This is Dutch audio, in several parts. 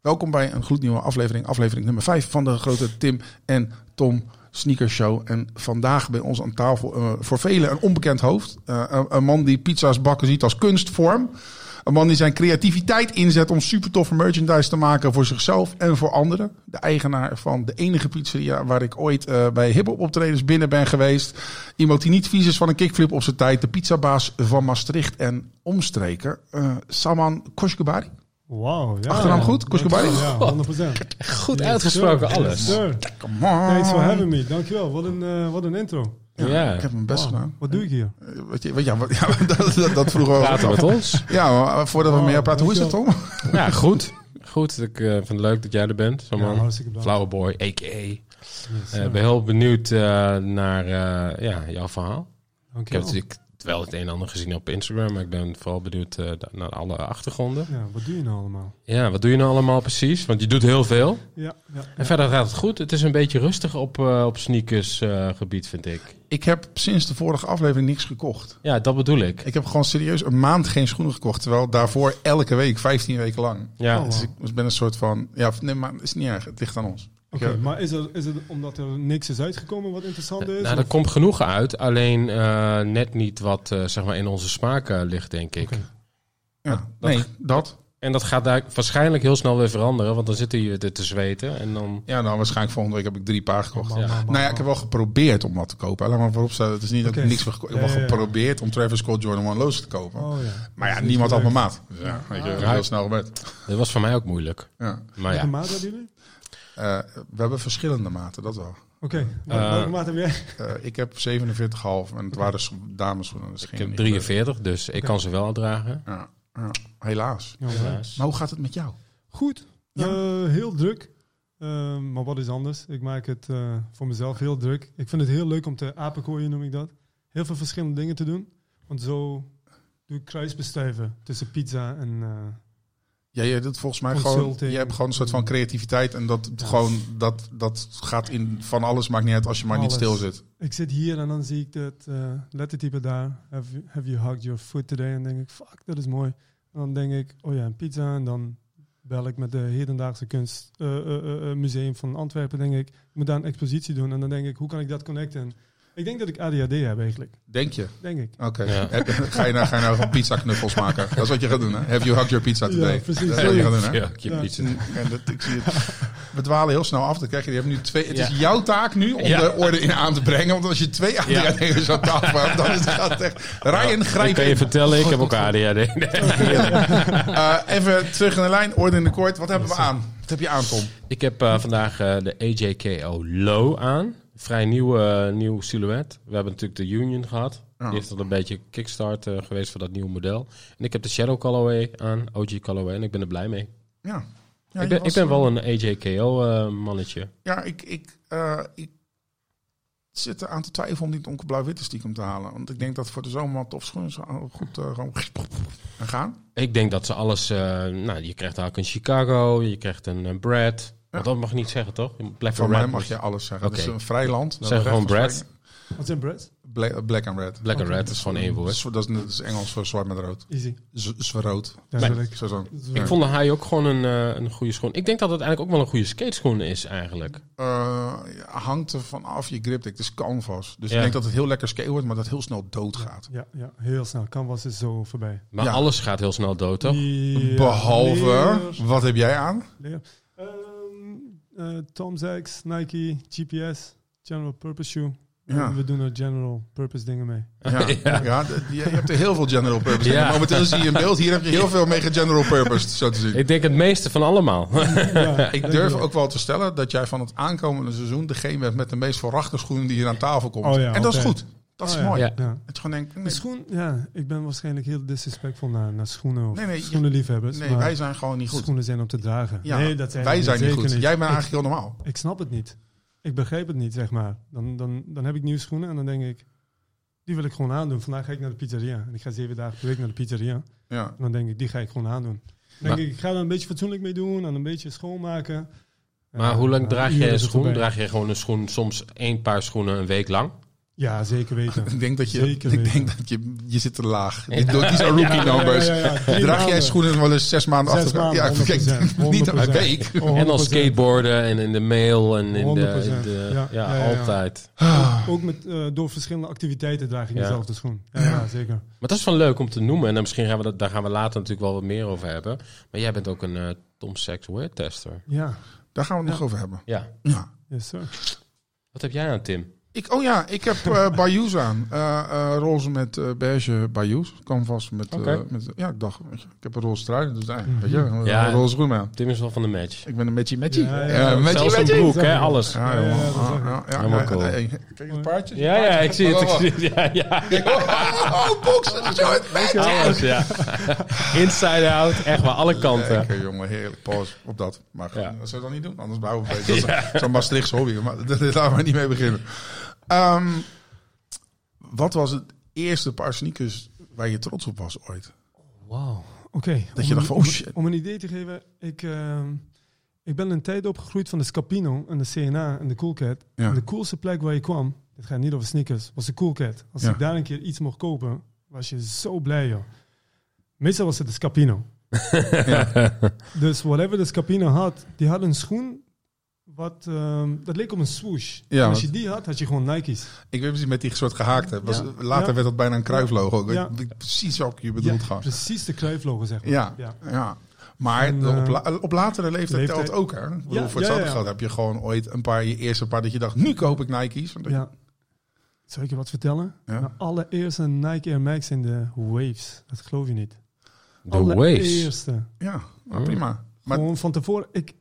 Welkom bij een gloednieuwe aflevering, aflevering nummer 5 van de grote Tim en Tom Sneaker Show. En vandaag bij ons aan tafel uh, voor velen een onbekend hoofd. Uh, een, man die pizza's bakken ziet als kunstvorm. Een man die zijn creativiteit inzet om super toffe merchandise te maken voor zichzelf en voor anderen. De eigenaar van de enige pizzeria waar ik ooit uh, bij hip-hop optredens binnen ben geweest. Iemand die niet vies is van een kickflip op zijn tijd. De pizzabaas van Maastricht en omstreken. Saman Koshkebari. Wauw, ja. Achternaam goed? Koshkebari? Ja, 100%. Goed yes, uitgesproken, alles. Yes. Come on. Thanks for having me. Dankjewel. Wat een, uh, wat een intro. Ja, Ja. ik heb mijn best Wow. gedaan. Wat doe ik hier? Uh, Weet je, je, ja, wat- ja, dat, dat, dat vroegen we Praten met al. ons. Ja, maar voordat we meer praten, hoe is het Tom? Ja, goed. Goed, ik eh, vind het leuk dat jij er bent, zo Ja, man. hartstikke. Flower Boy, a.k.a. Yes, Eh, sir. Ik ben heel benieuwd eh, naar eh, ja, jouw verhaal. Ik heb Dankjewel. natuurlijk wel het een en ander gezien op Instagram, maar ik ben vooral benieuwd eh, naar alle achtergronden. Ja, wat doe je nou allemaal? Ja, wat doe je nou allemaal precies? Want je doet heel veel. Ja, ja, En verder gaat het goed. Het is een beetje rustig op, eh, op sneakers eh, gebied, vind ik. Ik heb sinds de vorige aflevering niks gekocht. Ja, dat bedoel ik. Ik heb gewoon serieus een maand geen schoenen gekocht. Terwijl daarvoor elke week, 15 weken lang. Ja, Oh, Dus ik ben een soort van... Ja, nee, maar het is niet erg. Het ligt aan ons. Oké, Ja. maar is, er, is het omdat er niks is uitgekomen wat interessant is? nou, er komt genoeg uit. Alleen eh, net niet wat eh, zeg maar in onze smaak eh, ligt, denk ik. Ja, Dat- nee, dat. En dat gaat daar waarschijnlijk heel snel weer veranderen. Want dan zitten je er te zweten. En dan... Ja, nou waarschijnlijk volgende week heb ik drie paar gekocht. Ja. Nou ja, ik heb wel geprobeerd om wat te kopen. Laat maar voorop staan. Het is niet dat ik niks heb gekocht. Ik heb wel geprobeerd om Travis Scott Jordan 1 Lows te kopen. Oh ja. Maar ja, niemand had mijn maat. Dus ja, weet je, Ah. heel snel gebeurd. Dat was voor mij ook moeilijk. Ja. Maar ja, maat hebben jullie? Eh, we hebben verschillende maten, dat wel. Oké, Eh, welke maat heb jij? Eh, ik heb 47,5 en het waren scho- dameschoenen. Dus ik heb niet 43, dus ik kan ze wel dragen. Ja, ja, helaas. Ja, Helaas. Maar hoe gaat het met jou? Goed. Ja. Eh, heel druk. Maar wat is anders? Ik maak het eh, voor mezelf heel druk. Ik vind het heel leuk om te apenkooien, noem ik dat. Heel veel verschillende dingen te doen. Want zo doe ik kruisbestuiven tussen pizza en... Ja, jij doet volgens mij gewoon. Je hebt gewoon een soort van creativiteit. En dat, Ja. gewoon, dat, dat gaat in van alles. Maakt niet uit als je maar niet stil zit. ik zit hier en dan zie ik dat eh lettertype daar. Have, you- have you hugged your foot today? En denk ik, fuck, dat is mooi. En dan denk ik, oh ja, een pizza. En dan bel ik met de Hedendaagse Kunst eh, eh, eh, Museum van Antwerpen. Denk ik, ik moet daar een expositie doen. En dan denk ik, hoe kan ik dat connecten? Ik denk dat ik ADHD heb eigenlijk. Denk je? Denk ik. Oké. Ja. Ga je nou, ga je nou gewoon pizza knuffels maken? Dat is wat je gaat doen, hè? Have you hugged your pizza today? Ja, precies. Dat is wat je gaat doen, hè? Ja, ik heb Ja. iets. En dat, ik zie het. We dwalen heel snel af. Dan krijg je, je hebt nu twee, het is jouw taak nu om Ja. de orde in aan te brengen. Want als je twee ADHD'ers aan tafel hebt, dan is het echt... Ryan, ik grijp kan je vertellen, ik heb ook ADHD. Nee. Eh, even terug in de lijn, orde in de koord. Wat hebben we aan? Wat heb je aan, Tom? Ik heb eh, vandaag eh, de AJKO Low aan. Vrij nieuw, eh, nieuw silhouet. We hebben natuurlijk de Union gehad. Ja. Die is al een beetje kickstart eh, geweest voor dat nieuwe model. En ik heb de Shadow Colorway aan, OG Colorway. En ik ben er blij mee. Ja. Ja, ik, ben, ik ben wel een AJKO eh, mannetje. Ja, ik, ik, ik zit er aan te twijfelen om die donker blauw-witte stiekem te halen. Want ik denk dat voor de zomer wat tof schoenen zou goed gewoon gaan. Ik denk dat ze alles... nou, je krijgt ook een Chicago, je krijgt een Brad. Want dat mag je niet zeggen, toch? Black Voor or mij mag je alles zeggen. Oké. Het is een vrij land. Zeg gewoon Brad. Wat zijn breads? Bla- Black and red. Black Oké. red is gewoon één woord. Dat is, dat is, is Engels voor zwart met rood. Easy. Zwarood. Duidelijk. Zo zo. Ik vond de High ook gewoon een, eh, een goede schoen. Ik denk dat het eigenlijk ook wel een goede skateschoen is eigenlijk. Eh, ja, hangt er van af je grip. Het is canvas. Dus Ja. ik denk dat het heel lekker skate wordt, maar dat het heel snel doodgaat. Ja, ja, heel snel. Canvas is zo voorbij. Maar Ja. alles gaat heel snel dood, toch? Ja, Behalve, leer- wat heb jij aan? leer. Eh, Tom Sachs, Nike, GPS, General Purpose Shoe. Ja. We doen er General Purpose dingen mee. Ja, Ja. je, hebt er heel veel general purpose. Ja. dingen. Momenteel zie je een beeld. Hier heb je heel veel mee general purpose, zo te zien. Ik denk het meeste van allemaal. Ja, Ik durf ook wel te stellen dat jij van het aankomende seizoen degene bent met de meest voorrachte schoenen die hier aan tafel komt. Oh ja, en dat is goed. Dat is Oh ja, mooi. Ja. Je gewoon denkt, De nee, schoen, ja, ik ben waarschijnlijk heel disrespectvol naar, naar schoenen of Nee, nee, schoenenliefhebbers. nee maar wij zijn gewoon niet goed. schoenen zijn om te dragen. Ja, nee, dat zijn wij zijn niet goed. Jij bent Ik- eigenlijk heel normaal. Ik snap het niet. Ik begrijp het niet, zeg maar. Dan, dan, dan heb ik nieuwe schoenen en dan denk ik, die wil ik gewoon aandoen. Vandaag ga ik naar de pizzeria. En ik ga zeven dagen per week naar de pizzeria. Ja. En dan denk ik, die ga ik gewoon aandoen. Dan denk ik, ik ga er een beetje fatsoenlijk mee doen en een beetje schoonmaken. Maar Ja, hoe lang draag jij een het schoen? Draag je gewoon een schoen, soms één paar schoenen een week lang? Ja, zeker weten. Ik denk dat je, Zeker ik denk dat je, je zit te laag. Die, die zijn rookie Ja, ja, numbers. Ja, ja, ja. Draag jij schoenen wel eens zes maanden Zes achter elkaar? maanden, Ja, kijk, 100%, niet een 100%. week. En dan 100%. skateboarden en in de mail en in de... in 100%. de Ja, ja, ja, ja. altijd. Ook met, eh, door verschillende activiteiten draag je Ja. dezelfde schoen. Ja, Ja. ja, zeker. Maar dat is wel leuk om te noemen. En dan misschien gaan we dat, daar gaan we later natuurlijk wel wat meer over hebben. Maar jij bent ook een eh, Tom Sachs wear tester. Ja, Daar gaan we het nog Ja. over hebben. Ja. Ja. yes sir. Wat heb jij aan, Tim? Ik, oh ja, ik heb eh Bayous aan. Eh, eh, roze met eh, beige Bayous. Canvas met, eh, Oké. met... Ja, ik dacht, weet je, ik heb een roze trui. Dus, eh, Mhm. weet je, een Ja. roze schoen aan. Tim is wel van de match. Ik ben een matchy matchy. Ja, ja, Ja, ja. matchy Zelfs een matchy. broek, Zeg hè? Alles. Ja, Ja, ja, Ja, ja, cool. Kijk, een paardje. Ja, ja, ik zie het. Ik zie het. Ja, ja. Oh, boksen. Short. Alles, ja. Inside out, echt waar, alle kanten. Lekker, jongen. Heerlijk. Pause op dat. Maar dat zou je dan niet doen. Anders bouwen we een beetje. Dat is Zo'n Maastrichtse hobby. Maar daar laten we niet mee beginnen. Ehm, wat was het eerste paar sneakers waar je trots op was ooit? Wow. Oké. Dat je om dacht een- van, om oh, shit. Om een idee te geven, ik, ehm, ik ben een tijd opgegroeid van de Scapino en de CNA en de Cool Cat. Ja. En de coolste plek waar je kwam, dit gaat niet over sneakers, was de Cool Cat. Als Ja. ik daar een keer iets mocht kopen, was je zo blij, joh. Meestal was het de Scapino. Dus whatever de Scapino had, die had een schoen wat, ehm, dat leek op een swoosh. Ja, en als je die had, had je gewoon Nike's. Ik weet precies met die soort gehaakte. Was, Ja. Later Ja. werd dat bijna een kruiflogo. Ik Ja. weet precies welke je bedoelt Ja, gewoon. precies de kruiflogo, zeg maar. Ja, Ja. ja. Maar En, op, eh, la- op latere leeftijd, leeftijd- telt ook, hè? Ik Ja, voor hetzelfde ja. geld heb je gewoon ooit een paar, je eerste paar dat je dacht, nu koop ik Nike's. Want Ja. Zal ik je wat vertellen? Ja. Mijn allereerste Nike Air Max in de Waves. Dat geloof je niet. De Waves. Allereerste. ja nou, Oh. prima. Maar Gewoon van tevoren. Ik,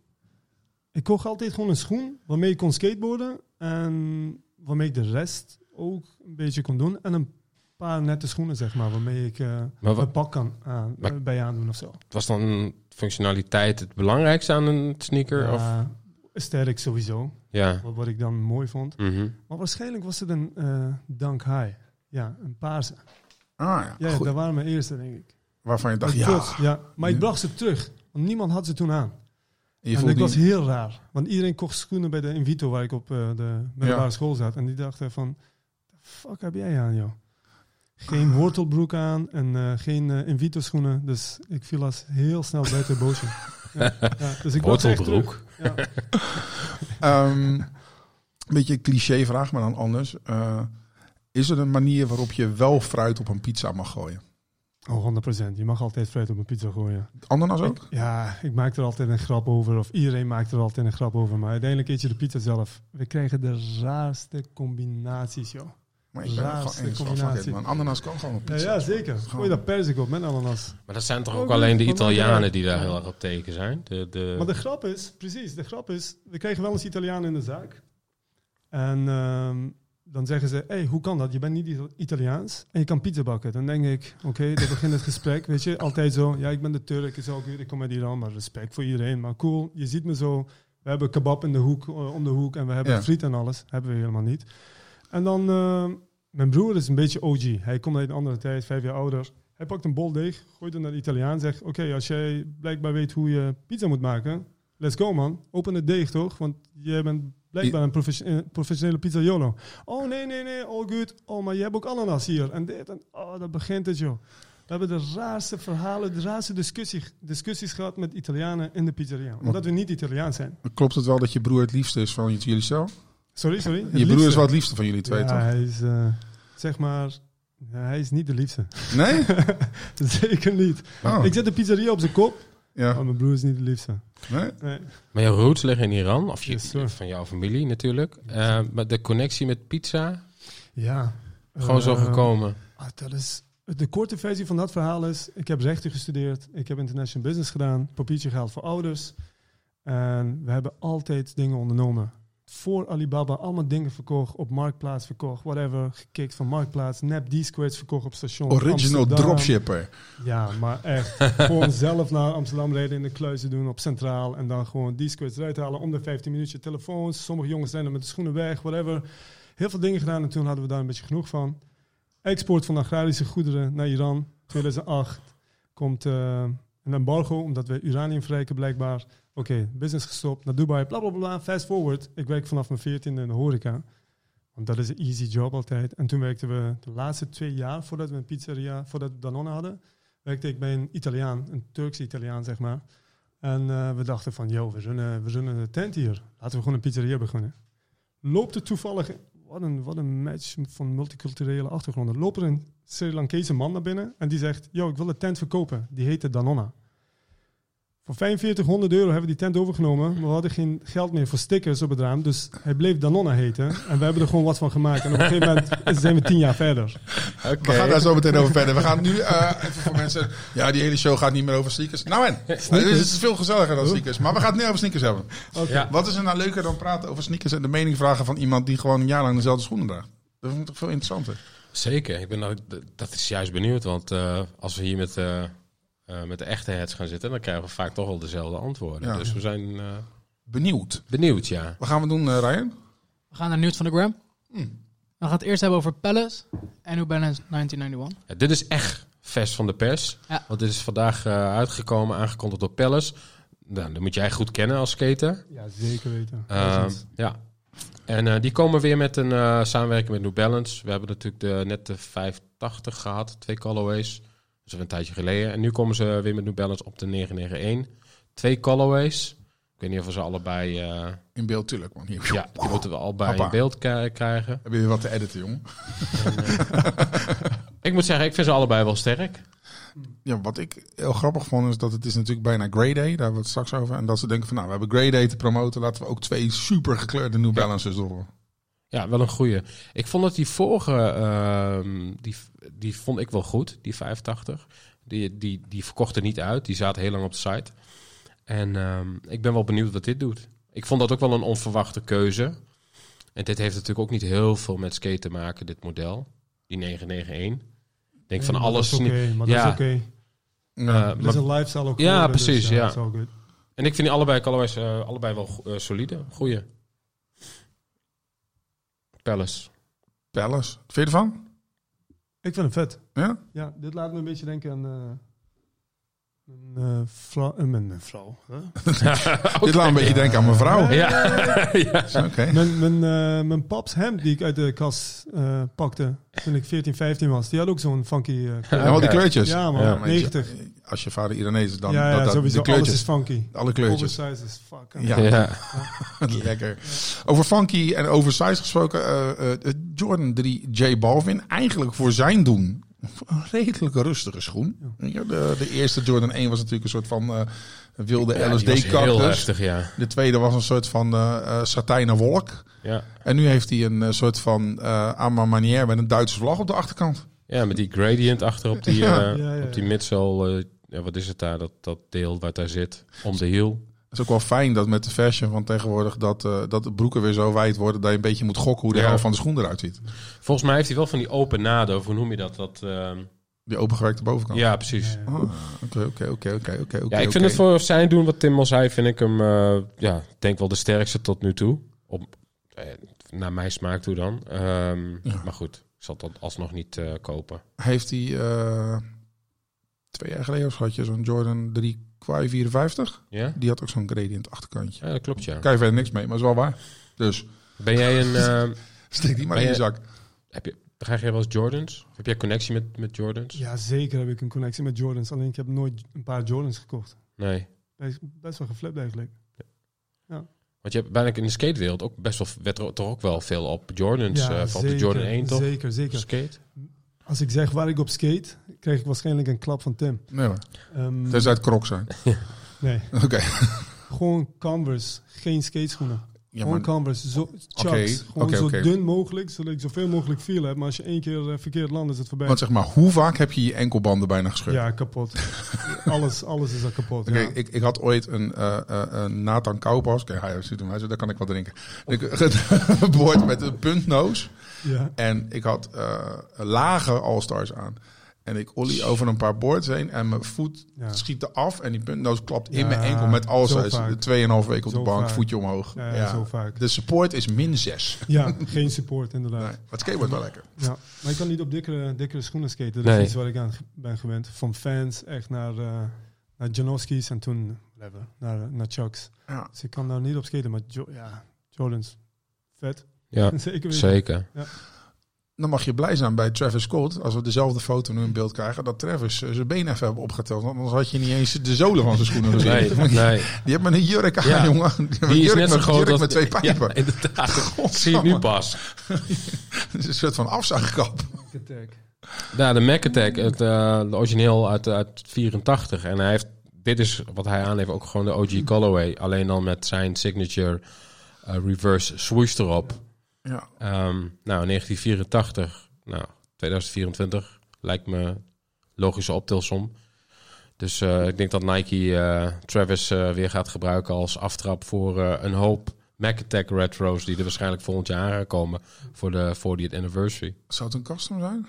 ik kocht altijd gewoon een schoen waarmee ik kon skateboarden. En waarmee ik de rest ook een beetje kon doen. En een paar nette schoenen, zeg maar. Waarmee ik eh Maar een pak kan aan, Maar- bij aandoen of zo. Was dan functionaliteit het belangrijkste aan een sneaker? Of? Ja, sterk sowieso. Ja. Wat, wat ik dan mooi vond. Mhm. Maar waarschijnlijk was het een eh Dunk High. Ja, een paarse. ah, ja, Ja, goed. dat waren mijn eerste, denk ik. waarvan je dacht, ja. trots, ja. Maar ik bracht ze terug. Want niemand had ze toen aan. En je en voelt dat was heel raar. Want iedereen kocht schoenen bij de Invito, waar ik op eh, de middelbare Ja. school zat. En die dachten van, fuck heb jij aan, joh? Geen wortelbroek aan en eh, geen eh, Invito schoenen. Dus ik viel als heel snel buiten het bootje. ja, ja. Dus ik Wortelbroek. Ehm, een beetje een cliché vraag, maar dan anders. Is er een manier waarop je wel fruit op een pizza mag gooien? Oh, 100%. Je mag altijd fruit op een pizza gooien. Ananas ook? Ja, ik maak er altijd een grap over. Of iedereen maakt er altijd een grap over. Maar uiteindelijk eet je de pizza zelf. We krijgen de raarste combinaties, joh. Maar ik ben Raarste combinatie. man. Ananas kan gewoon op Ja, pizza. ja zeker. Gooi daar persik op met ananas. Maar dat zijn toch Oh, ook alleen de Italianen die daar heel erg op teken zijn? De, de... Maar de grap is, precies, de grap is, we krijgen wel eens Italianen in de zaak. En ehm, dan zeggen ze, hey, hoe kan dat? Je bent niet Ita- Italiaans en je kan pizza bakken. Dan denk ik, oké, dan begint het gesprek. Weet je, altijd zo, ja, ik ben de Turk, is ook goed, ik kom uit Iran, maar respect voor iedereen. Maar cool, je ziet me zo, we hebben kebab in de hoek, eh, om de hoek en we hebben Ja. friet en alles. Hebben we helemaal niet. En dan, ehm, mijn broer is een beetje OG. Hij komt uit een andere tijd, vijf jaar ouder. Hij pakt een bol deeg, gooit het naar de Italiaan, zegt: Oké, als jij blijkbaar weet hoe je pizza moet maken, let's go man. Open het deeg toch? Want jij bent blijkbaar een eh, professionele pizzaiolo. Oh nee, nee, nee, all good. Oh, maar je hebt ook ananas hier. En dit en oh, dat begint het joh. We hebben de raarste verhalen, de raarste discussie, discussies gehad met Italianen in de pizzeria. Omdat we niet Italiaans zijn. Klopt het wel dat je broer het liefste is van jullie zelf? Sorry, sorry. Je broer is wel het liefste van jullie twee, ja, toch? hij is, eh, zeg maar, ja, hij is niet de liefste. Nee? Zeker niet. Oh, Ik zet de pizzeria op zijn kop, ja. maar mijn broer is niet de liefste. Nee? Nee. Maar jouw roots liggen in Iran, of je, Yes, van jouw familie natuurlijk. Eh, maar de connectie met pizza, Ja. gewoon zo Eh, gekomen. ah, dat is, de korte versie van dat verhaal is, ik heb rechten gestudeerd, ik heb international business gedaan, papiertje gehaald voor ouders. En we hebben altijd dingen ondernomen. Voor Alibaba allemaal dingen verkocht, op Marktplaats verkocht, whatever, gekikt van Marktplaats, nep D-squares verkocht op station. Original Amsterdam. dropshipper. Ja, maar echt. gewoon zelf naar Amsterdam rijden in de kluizen doen op Centraal. En dan gewoon die squares eruit halen. Om de 15 minuutjes telefoons. Sommige jongens zijn er met de schoenen weg, whatever. Heel veel dingen gedaan en toen hadden we daar een beetje genoeg van. Export van agrarische goederen naar Iran. 2008 komt eh, een embargo omdat we uranium verrijken blijkbaar. Oké, business gestopt, naar Dubai, bla bla bla. Fast forward. Ik werk vanaf mijn 14e in de horeca. Want dat is een easy job altijd. En toen werkten we de laatste twee jaar voordat we een pizzeria, voordat we Danone hadden, werkte ik bij een Italiaan, een Turkse Italiaan zeg maar. En eh, we dachten van, yo, we runnen, we een tent hier. Laten we gewoon een pizzeria beginnen. Loopt er toevallig, wat een, wat een match van multiculturele achtergronden. Loopt er een Sri Lankese man naar binnen en die zegt, yo, ik wil een tent verkopen. Die heette Danona. Voor 4500 euro hebben we die tent overgenomen. Maar we hadden geen geld meer voor stickers op het raam. Dus hij bleef Danona heten. En we hebben er gewoon wat van gemaakt. En op een gegeven moment zijn we tien jaar verder. Oké. We gaan daar zo meteen over verder. We gaan nu eh, even voor mensen. Ja, die hele show gaat niet meer over sneakers. Nou en, het is veel gezelliger dan sneakers. Maar we gaan het niet over sneakers hebben. Oké. Ja. Wat is er nou leuker dan praten over sneakers en de mening vragen van iemand die gewoon een jaar lang dezelfde schoenen draagt? Dat vind ik toch veel interessanter. Zeker, ik ben nou, dat is juist benieuwd, want eh, als we hier met, eh, eh, met de echte heads gaan zitten, dan krijgen we vaak toch wel dezelfde antwoorden. Ja. Dus we zijn eh, Benieuwd. benieuwd, ja. Wat gaan we doen, eh, Ryan? We gaan naar nieuws van de gram. Hmm. We gaan het eerst hebben over Palace en New Balance 1991. Ja, dit is echt vers van de pers, Ja. want dit is vandaag eh, uitgekomen, aangekondigd door Palace. Nou, dat moet jij goed kennen als skater. Ja, zeker weten. Eh, ja. En eh, die komen weer met een eh, samenwerking met New Balance. We hebben natuurlijk de, net de 580 gehad, twee colorways. Al een tijdje geleden. En nu komen ze weer met New Balance op de 991. Twee colorways. Ik weet niet of we ze allebei... eh, In beeld, tuurlijk, man. Hier. ja, die moeten we allebei Hoppa. in beeld krijgen. Heb je weer wat te editen, jongen? Ik moet zeggen, ik vind ze allebei wel sterk. Ja, wat ik heel grappig vond, is dat het is natuurlijk bijna Grey Day. Daar hebben we het straks over. En dat ze denken van, nou, we hebben Grey Day te promoten. Laten we ook twee super gekleurde New Balances door. Ja, wel een goeie. Ik vond dat die vorige, ehm, die, die vond ik wel goed, die 85. Die, die, die verkochten niet uit, die zaten heel lang op de site. En ehm, ik ben wel benieuwd wat dit doet. Ik vond dat ook wel een onverwachte keuze. En dit heeft natuurlijk ook niet heel veel met skate te maken, dit model. Die 991. Ik denk van Nee, alles... Dat is oké, maar Ja. dat is oké. Ja. Eh, Het is een lifestyle ook Ja, geworden, precies, dus, ja. en ik vind die allebei colorways eh, allebei wel eh, solide. Goeie. Palace. Palace. Vind je ervan? Ik vind hem vet. Ja? Ja, dit laat me een beetje denken aan... eh een, eh, vrouw, eh, mijn mijn vrouw. hè? Dit laat een beetje denken aan mijn vrouw. Ja. ja. Oké. Mijn, mijn, mijn paps hemd die ik uit de kast eh, pakte toen ik 14, 15 was. Die had ook zo'n funky eh, kleur. En al die kleurtjes. Ja man, Ja. Maar weet je, 90. Als je vader Iranees is, dan ja, ja dat, dat, sowieso. de Alles kleurtjes. is funky. Alle kleurtjes. Oversize is fuck. Ja. Ja. Lekker. Over funky en oversize gesproken. eh, eh, Jordan 3 J Balvin. Eigenlijk voor zijn doen een redelijk rustige schoen. Je, De, de eerste Jordan 1 was natuurlijk een soort van eh, wilde Ja, LSD-cactus. heftig, ja. De tweede was een soort van eh eh, satijnen wolk. ja. En nu heeft hij een soort van uh, à ma manière met een Duitse vlag op de achterkant. Ja, met die gradient achter op die, Ja. eh, Ja, ja, op die ja. midsole. Eh, ja, wat is het daar? Dat, dat deel wat daar zit. Om de hiel. Het is ook wel fijn dat met de fashion van tegenwoordig dat, eh, dat de broeken weer zo wijd worden dat je een beetje moet gokken hoe de Ja. helft van de schoen eruit ziet. Volgens mij heeft hij wel van die open naden. Of hoe noem je dat? dat ehm, Die opengewerkte bovenkant. ja, precies. Ah, Oké, oké, oké, oké, oké. Ja, ik vind het voor zijn doen, wat Tim al zei, vind ik hem, eh, ja, ik denk wel de sterkste tot nu toe. Op, eh, naar mijn smaak toe dan. Ehm, Ja. Maar goed, ik zal dan alsnog niet eh, kopen. Heeft hij eh, twee jaar geleden of had je zo'n Jordan 3 Quai 54? Ja? Die had ook zo'n gradient achterkantje. Ja, dat klopt, ja. Kan je verder niks mee, maar is wel waar. Dus Ben jij een... ehm, steek die maar in je je- zak. heb je, krijg jij wel eens Jordans? Heb jij connectie met, met Jordans? Ja, zeker heb ik een connectie met Jordans. Alleen ik heb nooit een paar Jordans gekocht. Nee. Best, best wel geflipt eigenlijk. Want je hebt bijna in de skatewereld ook best wel, werd er toch ook wel veel op Jordans. Ja, eh van de Jordan 1 toch? Zeker, zeker. Skate? Als ik zeg waar ik op skate, krijg ik waarschijnlijk een klap van Tim. Nee hoor. Ehm, Tenzij het krok zijn. nee, Oké. gewoon Converse, geen skateschoenen. Ja, gewoon maar Converse, zo, chucks. Oké, gewoon oké, zo oké. dun mogelijk, zodat ik zoveel mogelijk feel heb. Maar als je één keer eh, verkeerd landt, is het voorbij. want zeg maar, hoe vaak heb je je enkelbanden bijna gescheurd? Ja, kapot. alles, alles is al kapot. Oké, ja. ik, ik had ooit een, eh, eh, een Nathan Koupas. Kijk, hij ziet hem, hij zegt, daar kan ik wel drinken. Ik een boord met een puntnoos. Ja. En ik had eh, lage All-Stars aan. En ik ollie over een paar boards heen. En mijn voet Ja. schiet eraf. En die puntnoos klapt in Ja, mijn enkel met vaak. Tweeënhalf week op Zo de bank, vaak. voetje omhoog. Ja, Ja, zo vaak. De support is min 6. Ja, geen support inderdaad. Nee, maar het skateboard wel lekker. Ja, maar ik kan niet op dikkere, dikkere schoenen skaten. Dat Nee. is iets waar ik aan ben gewend. Van fans echt naar, eh naar Janoski's en toen whatever, naar, naar Chucks. Ja. Dus ik kan daar niet op skaten. Maar Jo- ja, Jordans, vet. Ja, Zeker zeker. Dan mag je blij zijn bij Travis Scott, als we dezelfde foto nu in beeld krijgen, dat Travis eh, zijn been even hebben opgeteld. Want anders had je niet eens de zolen van zijn schoenen gezien. Nee, nee. Die heeft met een jurk aan, Ja. jongen. Die is jurk net zo met, groot jurk als... met twee pijpen. Ja, inderdaad. Godsamme. Zie je nu pas. Het is een soort van afzuigkap. Ja, de Mac Attack, het eh, de origineel uit, uit 84. En hij heeft, dit is wat hij aan heeft, ook gewoon de OG Colorway. Alleen dan met zijn signature eh, reverse swoosh erop. Ja. Ehm, nou, 1984, nou, 2024 lijkt me logische optelsom. Dus eh, ik denk dat Nike eh, Travis eh, weer gaat gebruiken als aftrap voor een hoop Mac Attack retro's die er waarschijnlijk volgend jaar komen voor de 40th anniversary. Zou het een custom zijn?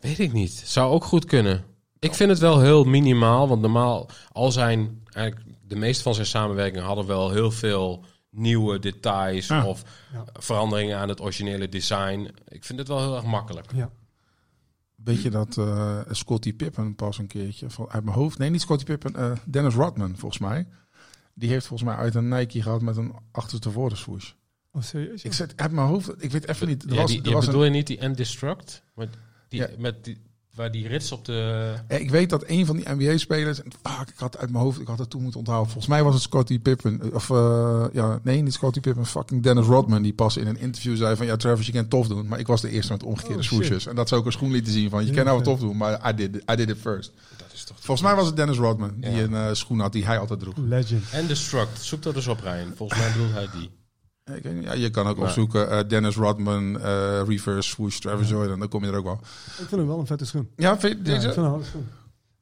Weet ik niet. Zou ook goed kunnen. Ik vind het wel heel minimaal, want normaal al zijn eigenlijk de meeste van zijn samenwerkingen hadden wel heel veel nieuwe details Ja. of Ja. veranderingen aan het originele design. Ik vind het wel heel erg makkelijk. Ja. Weet je dat eh Scottie Pippen pas een keertje van, uit mijn hoofd? Nee, niet Scottie Pippen. eh, Dennis Rodman, volgens mij. Die heeft volgens mij uit een Nike gehad met een achterstevoren swoosh. Oh, serieus? Ik zet uit mijn hoofd, ik weet even niet. Er Ja, was, die, er ja, was bedoel een, je niet die N-Destruct? Met die, Ja. met die, waar die rits op de... eh, ik weet dat een van die NBA-spelers, en fuck, ik had uit mijn hoofd, ik had het toen moeten onthouden. Volgens mij was het Scottie Pippen, eh, of eh, ja, nee, niet Scottie Pippen, fucking Dennis Rodman, die pas in een interview zei van, ja, Travis, je kan tof doen, maar ik was de eerste met omgekeerde Oh. En dat zou ook een schoen lieten zien van, je kan nou oké. tof doen, maar I did, I did it first. Dat is toch... Volgens mij was het Dennis Rodman, die Ja. een schoen had die hij altijd droeg. Legend. N-Destruct, zoek dat eens op, Rijn. Volgens mij bedoelt hij die. Ik weet niet, ja, je kan ook Maar- opzoeken eh, Dennis Rodman, eh, reverse swoosh, Travis Jordan, dan kom je er ook wel. Ik vind hem wel een vette schoen. Ja, vind je Ja, ik deze? vind hem een harde schoen.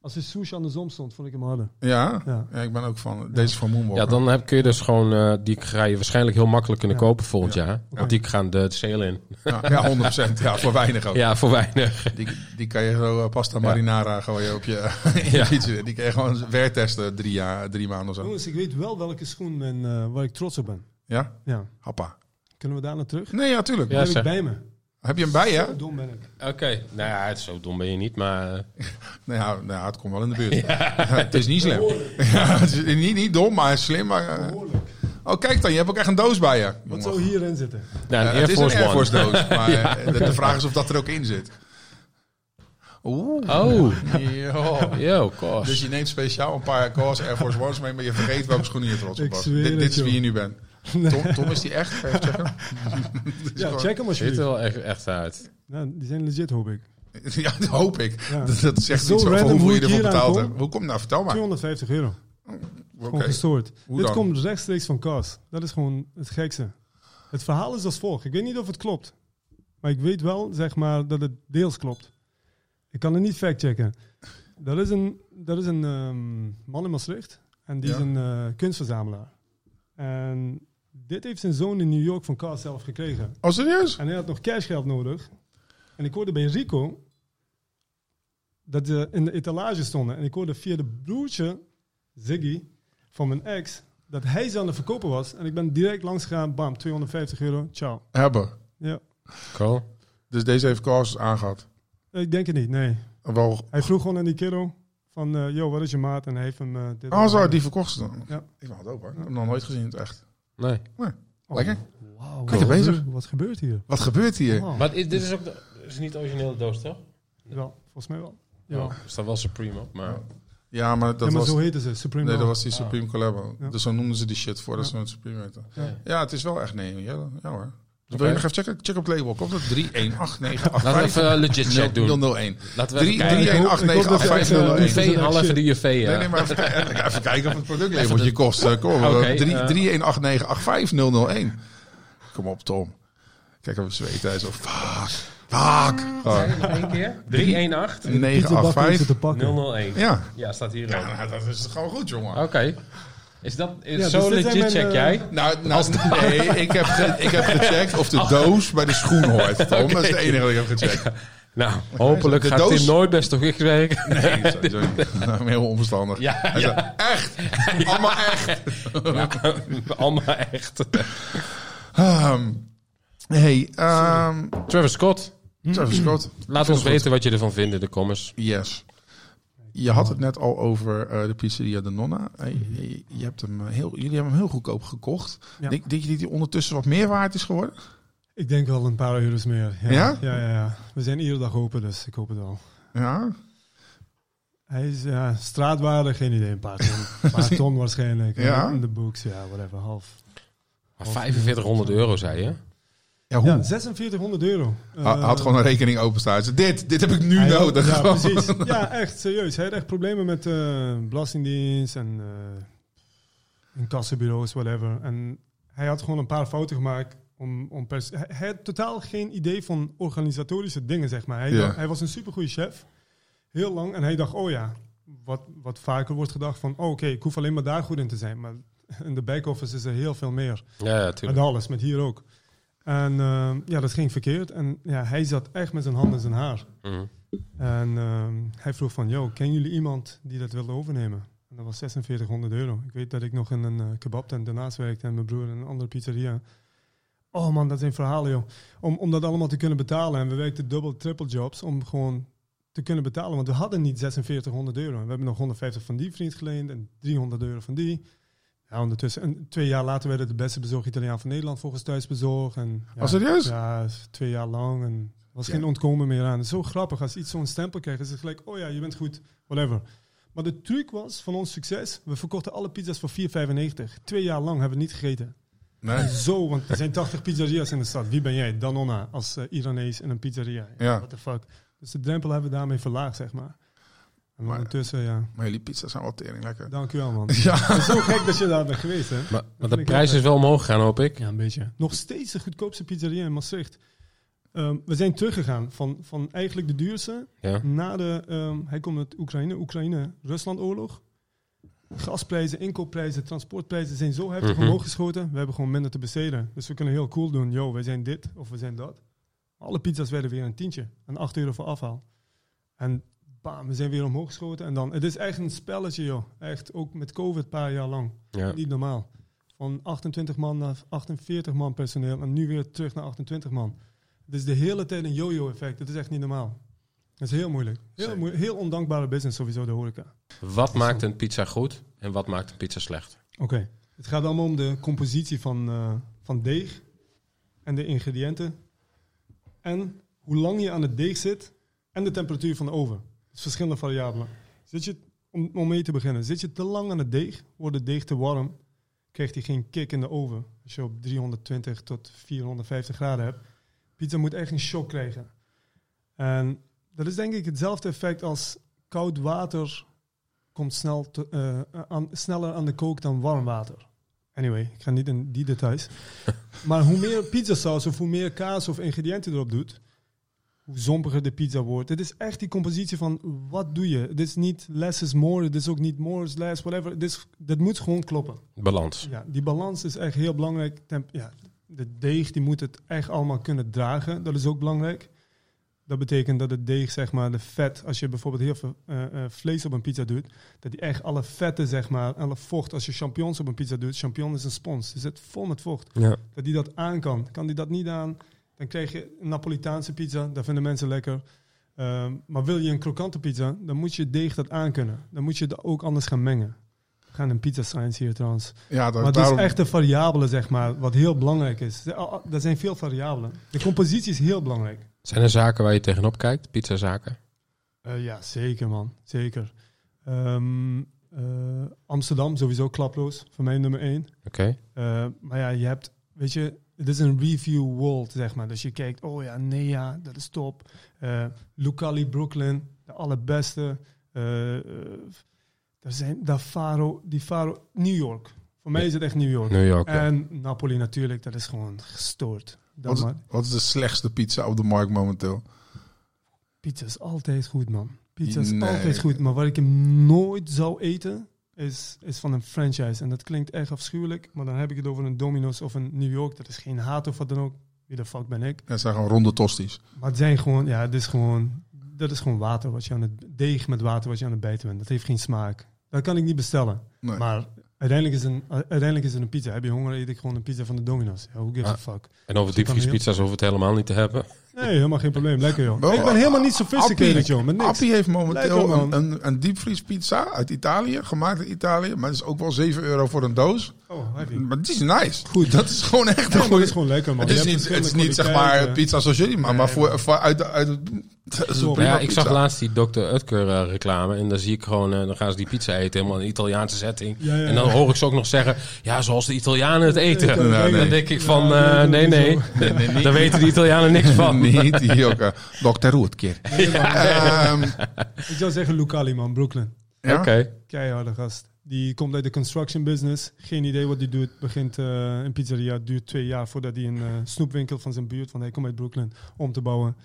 Als de swoosh andersom stond, vond ik hem harder. Ja? Ja. Ja, ik ben ook van, deze voor Moonwalker. Ja, dan heb, kun je dus gewoon... eh, die ga je waarschijnlijk heel makkelijk kunnen Ja. kopen volgend Ja. jaar. Want die gaan de sale in. Ja, ja, 100%. Ja, voor weinig ook. Ja, voor weinig. Die, die kan je zo pasta marinara gooien op je Ja. Die kan je gewoon weertesten drie, jaar, drie maanden of zo. Jongens, ik weet wel welke schoen en, eh, waar ik trots op ben. Ja? Ja. Happa. Kunnen we daar naar terug? Nee, ja, tuurlijk. Ja, heb ik zeg. bij me. Heb je hem bij je? Zo dom ben ik. Oké, nou ja, het is zo dom ben je niet, maar... eh, Nee, ja, nou, ja, het komt wel in de buurt. Ja, het is niet slim. Ja, het is niet, niet dom, maar slim. Maar, eh, Behoorlijk. oh, kijk dan, je hebt ook echt een doos bij je. Wat Jongen. zou hierin zitten? nou, een Eh, Air het is Force een Air One. Force doos. Maar eh, de, de vraag is of dat er ook in zit. Oeh. Oh, Ja. yo, kost. Dus je neemt speciaal een paar Cause Air Force Ones mee, maar je vergeet welke schoenen je trots op Ik was. zweer Dit, het, dit is wie joh. je nu bent. Tom, Tom is die echt? Even checken? Ja, gewoon- check hem Ziet er alsjeblieft. wel echt, echt uit. Ja, die zijn legit, hoop ik. Ja, dat hoop ik. Ja. Dat, dat zegt Zo iets over hoeveel hoe je ervoor betaald hebt. Hoe kom je nou? Vertel maar. 250 euro. Oké. Gewoon gestoord. Hoe Dit dan? komt rechtstreeks van Cas. Dat is gewoon het gekste. Het verhaal is als volgt. Ik weet niet of het klopt. Maar ik weet wel, zeg maar, dat het deels klopt. Ik kan het niet factchecken. Dat is een, dat is een ehm, man in Maastricht. En die Ja. is een eh, kunstverzamelaar. En dit heeft zijn zoon in New York van Cas zelf gekregen. Oh, serieus? En hij had nog cashgeld nodig. En ik hoorde bij Rico dat ze in de etalage stonden. En ik hoorde via de broertje, Ziggy, van mijn ex, dat hij ze aan het verkopen was. En ik ben direct langs gegaan, bam, 250 euro, ciao. Hebben. Ja, Cool. Dus deze heeft Cause aangehad. ik denk het niet, nee. Wel. Hij vroeg gewoon aan die kiddo van, eh yo, wat is je maat? En hij heeft hem eh, dit Oh, zo, die verkocht ze dan. Ja. Ik wou het ook hoor. Ik heb hem nog nooit gezien het echt. Nee. Oh, Lekker. Wauw, Lekker wat bezig. gebeurt- Wat gebeurt hier? Wat gebeurt hier? Oh, Maar is, dit is ook de, is niet de originele doos, toch? wel, volgens mij wel. Ja, Ja. Er staat wel Supreme op, maar... Ja, maar dat ja maar was... zo heten ze, Supreme Nee, dat was die Supreme Collabo. Ja. Dus zo noemden ze die shit voordat Ja. ze het Supreme heten. Ja. Ja, het is wel echt nee. Ja, ja hoor. Wil je nog even checken? Check op het label. Komt het 3189885 Laten we even een legit check doen. 001. Laten we even 3 kijken. Ik hoop- ik hoop dat je echt, eh, 318988501. UV, even de UV, ja. Nee, nee, maar even, even kijken of het productlabeltje kost. Eh, Kom, Oké, okay, eh. 3189885 Kom op, Tom. Kijk even zweten. Hij zo, fuck, fuck. Gewoon, Nog één keer. 318 985. te pakken. 001. Ja. Ja, staat hier Ja, ook. nou, dat is gewoon goed, jongen. Oké. Is dat is Ja, zo dus zijn legit mijn, check eh, jij? Nou, nou nee, ik heb, ge- ik heb gecheckt of de doos bij de schoen hoort. Tom, dat is het enige wat ik heb gecheckt. Nou, hopelijk De gaat doos- Tim nooit best toch ik werken. Nee, sowieso. Nou, Heel onverstandig. Ja, Hij ja. zei, echt? Allemaal echt? Allemaal echt. Ehm, hey, ehm Travis Scott, Travis Scott. laat ons weten wat je ervan vindt in de comments. Yes. Je had het net al over eh, de pizzeria de Nonna. Eh, je, je hebt hem eh, heel, jullie hebben hem heel goedkoop gekocht. Ja. Denk, denk je dat hij ondertussen wat meer waard is geworden? Ik denk wel een paar euro's meer. Ja? Ja? Ja, ja, ja. We zijn iedere dag open, dus ik hoop het wel. Ja? Hij is ja, straatwaarde, geen idee. Een paar ton, een paar ton waarschijnlijk. Ja? In de books, ja, whatever, half. Maar 4500 euro, zei je? Ja, hoe? Ja, 4600 euro. Hij had Eh, gewoon een rekening openstaan. Zei, dit, dit heb ik nu had- nodig. Ja, precies. Ja, echt, serieus. Hij had echt problemen met eh belastingdienst en uh, incassobureaus, whatever. En hij had gewoon een paar fouten gemaakt. Om, om pers- hij, hij had totaal geen idee van organisatorische dingen, zeg maar. Hij, Ja. dacht- hij was een supergoeie chef. Heel lang. En hij dacht, oh ja, wat, wat vaker wordt gedacht van... Oh, oké, ik hoef alleen maar daar goed in te zijn. Maar in de back-office is er heel veel meer. Ja, ja, Met alles, met hier ook. En ehm, ja, dat ging verkeerd. En ja, hij zat echt met zijn hand in zijn haar. Mhm. En ehm, hij vroeg van, yo, kennen jullie iemand die dat wilde overnemen? En dat was 4600 euro. Ik weet dat ik nog in een uh, kebabtent daarnaast werkte en mijn broer in een andere pizzeria. Oh man, dat zijn verhalen, joh. Om, om dat allemaal te kunnen betalen. En we werkten dubbel, triple jobs om gewoon te kunnen betalen. Want we hadden niet 4600 euro. En we hebben nog 150 van die vriend geleend en 300 euro van die. Ja, ondertussen. En twee jaar later werd het de beste bezorgd Italiaan van Nederland volgens thuisbezorg. En, ja, Oh, serieus? Ja, twee jaar lang. En er was Ja. geen ontkomen meer aan. Het is zo grappig als iets zo'n stempel krijgt. is het gelijk, oh ja, je bent goed, whatever. Maar de truc was van ons succes, we verkochten alle pizza's voor 4,95. Twee jaar lang hebben we niet gegeten. Nee. Zo, want er zijn 80 pizzeria's in de stad. Wie ben jij? Danonna als eh, Iranees in een pizzeria. Ja. What the fuck. Dus de drempel hebben we daarmee verlaagd, zeg maar. En Maar- ondertussen, ja. Maar jullie pizza's zijn wel tering lekker. Dank u wel, man. Ja. Het is zo gek dat je daar bent geweest, hè? Maar, de prijs wel is wel omhoog gegaan, hoop ik. Ja, een beetje. Nog steeds de goedkoopste pizzeria in Maastricht. Ehm, we zijn teruggegaan van, van eigenlijk de duurste Ja. na de... ehm, hij komt uit Oekraïne, Oekraïne-Rusland-oorlog. Gasprijzen, inkoopprijzen, transportprijzen zijn zo heftig Mhm. omhoog geschoten. We hebben gewoon minder te besteden. Dus we kunnen heel cool doen. Yo, wij zijn dit of we zijn dat. Alle pizza's werden weer een tientje. En 8 euro voor afhaal. En bam, we zijn weer omhoog geschoten. En dan, het is echt een spelletje, joh. Echt, ook met COVID een paar jaar lang. Ja. Niet normaal. Van 28 man naar 48 man personeel en nu weer terug naar 28 man. Het is de hele tijd een yo-yo effect. Het is echt niet normaal. Het is heel moeilijk. Heel, moeilijk. heel ondankbare business sowieso, de horeca. Wat maakt een pizza goed en wat maakt een pizza slecht? Oké. Het gaat allemaal om de compositie van, eh, van deeg en de ingrediënten. En hoe lang je aan het deeg zit en de temperatuur van de oven. Verschillende variabelen. Zit je, om, om mee te beginnen, zit je te lang aan het deeg, wordt het deeg te warm, krijgt hij geen kick in de oven. Als je op 320 tot 450 graden hebt. Pizza moet echt een shock krijgen. En dat is denk ik hetzelfde effect als koud water komt snel te- eh, aan, sneller aan de kook dan warm water. Anyway, ik ga niet in die details. maar hoe meer pizzasaus of hoe meer kaas of ingrediënten erop doet, hoe zompiger de pizza wordt. Het is echt die compositie van wat doe je. Het is niet less is more, het is ook niet more is less, whatever. Het is, dat moet gewoon kloppen. Balans. Ja, die balans is echt heel belangrijk. Temp ja, de deeg die moet het echt allemaal kunnen dragen. Dat is ook belangrijk. Dat betekent dat het deeg, zeg maar, de vet, als je bijvoorbeeld heel veel eh, eh, vlees op een pizza doet, dat die echt alle vetten, zeg maar, alle vocht, als je champignons op een pizza doet, champignon is een spons, die zit vol met vocht, Ja. dat die dat aan kan. Kan die dat niet aan, dan krijg je een Napolitaanse pizza, dat vinden mensen lekker. Ehm, maar wil je een krokante pizza, dan moet je deeg dat aankunnen. Dan moet je het ook anders gaan mengen. We gaan een pizza science hier trouwens. Ja, dat, Maar het daarom, is echt de variabele, zeg maar, wat heel belangrijk is. Er zijn veel variabelen. De compositie is heel belangrijk. Zijn er zaken waar je tegenop kijkt? Pizzazaken? Eh, ja, zeker man. Zeker. Ehm, eh, Amsterdam, sowieso klaploos. Voor mij nummer één. Oké. Eh, maar ja, je hebt, weet je, het is een review world, zeg maar. Dus je kijkt, oh ja, Nea, dat is top. Eh Lucali Brooklyn, de allerbeste. Eh eh, er zijn, daar Faro, die Faro, New York. Voor mij is het echt New York. New York. ja. En Napoli natuurlijk, dat is gewoon gestoord. Wat, is, wat is de slechtste pizza op de markt momenteel? pizza is altijd goed, man. Pizza is Nee. altijd goed. Maar waar ik hem nooit zou eten, is, is van een franchise. En dat klinkt echt afschuwelijk, maar dan heb ik het over een Domino's of een New York. Dat is geen haat of wat dan ook. Wie de fuck ben ik? Dat zijn gewoon ronde tosties. Maar het zijn gewoon, ja, het is gewoon, dat is gewoon water wat je aan het, deeg met water wat je aan het bijten bent. Dat heeft geen smaak. Dat kan ik niet bestellen. Nee. Maar uiteindelijk is, een, uiteindelijk is het een pizza. Heb je honger, eet ik gewoon een pizza van de Domino's. Ja, who gives a Ah. fuck? En over diepvriespizza's hoeven we het helemaal niet te hebben. Nee, helemaal geen probleem. Lekker joh. Ik ben helemaal niet Appie- sophisticated joh, met niks. Appie heeft momenteel Lekker, een, een, een diepvriespizza uit Italië, gemaakt in Italië. Maar het is ook wel 7 euro voor een doos. Oh, heavy. Maar die is nice. Goed. Dat is gewoon echt een goede... het is gewoon lekker, man. Het is niet, het is niet zeg maar kwaliteiten. pizza zoals jullie, maar, Nee, maar voor, uit, de- uit ja, ik zag laatst die Dr. Utker eh, reclame en dan zie ik gewoon, eh, dan gaan ze die pizza eten, helemaal in een Italiaanse setting. Ja, ja, En dan ja. hoor ik ze ook nog zeggen, ja, zoals de Italianen het eten. Ja, nee. Dan denk ik van, eh, nee, nee, dat nee, is nee. daar weten de Italianen niks van. Niet die ook. eh, Dr. Roetkeer. Ehm, Ik zou zeggen Lucali, man. Brooklyn. ja? Oké. Keiharde gast. Die komt uit de construction business. Geen idee wat hij doet. Begint eh een pizzeria. Duurt twee jaar voordat hij een eh, snoepwinkel van zijn buurt, want hij komt uit Brooklyn, om te bouwen.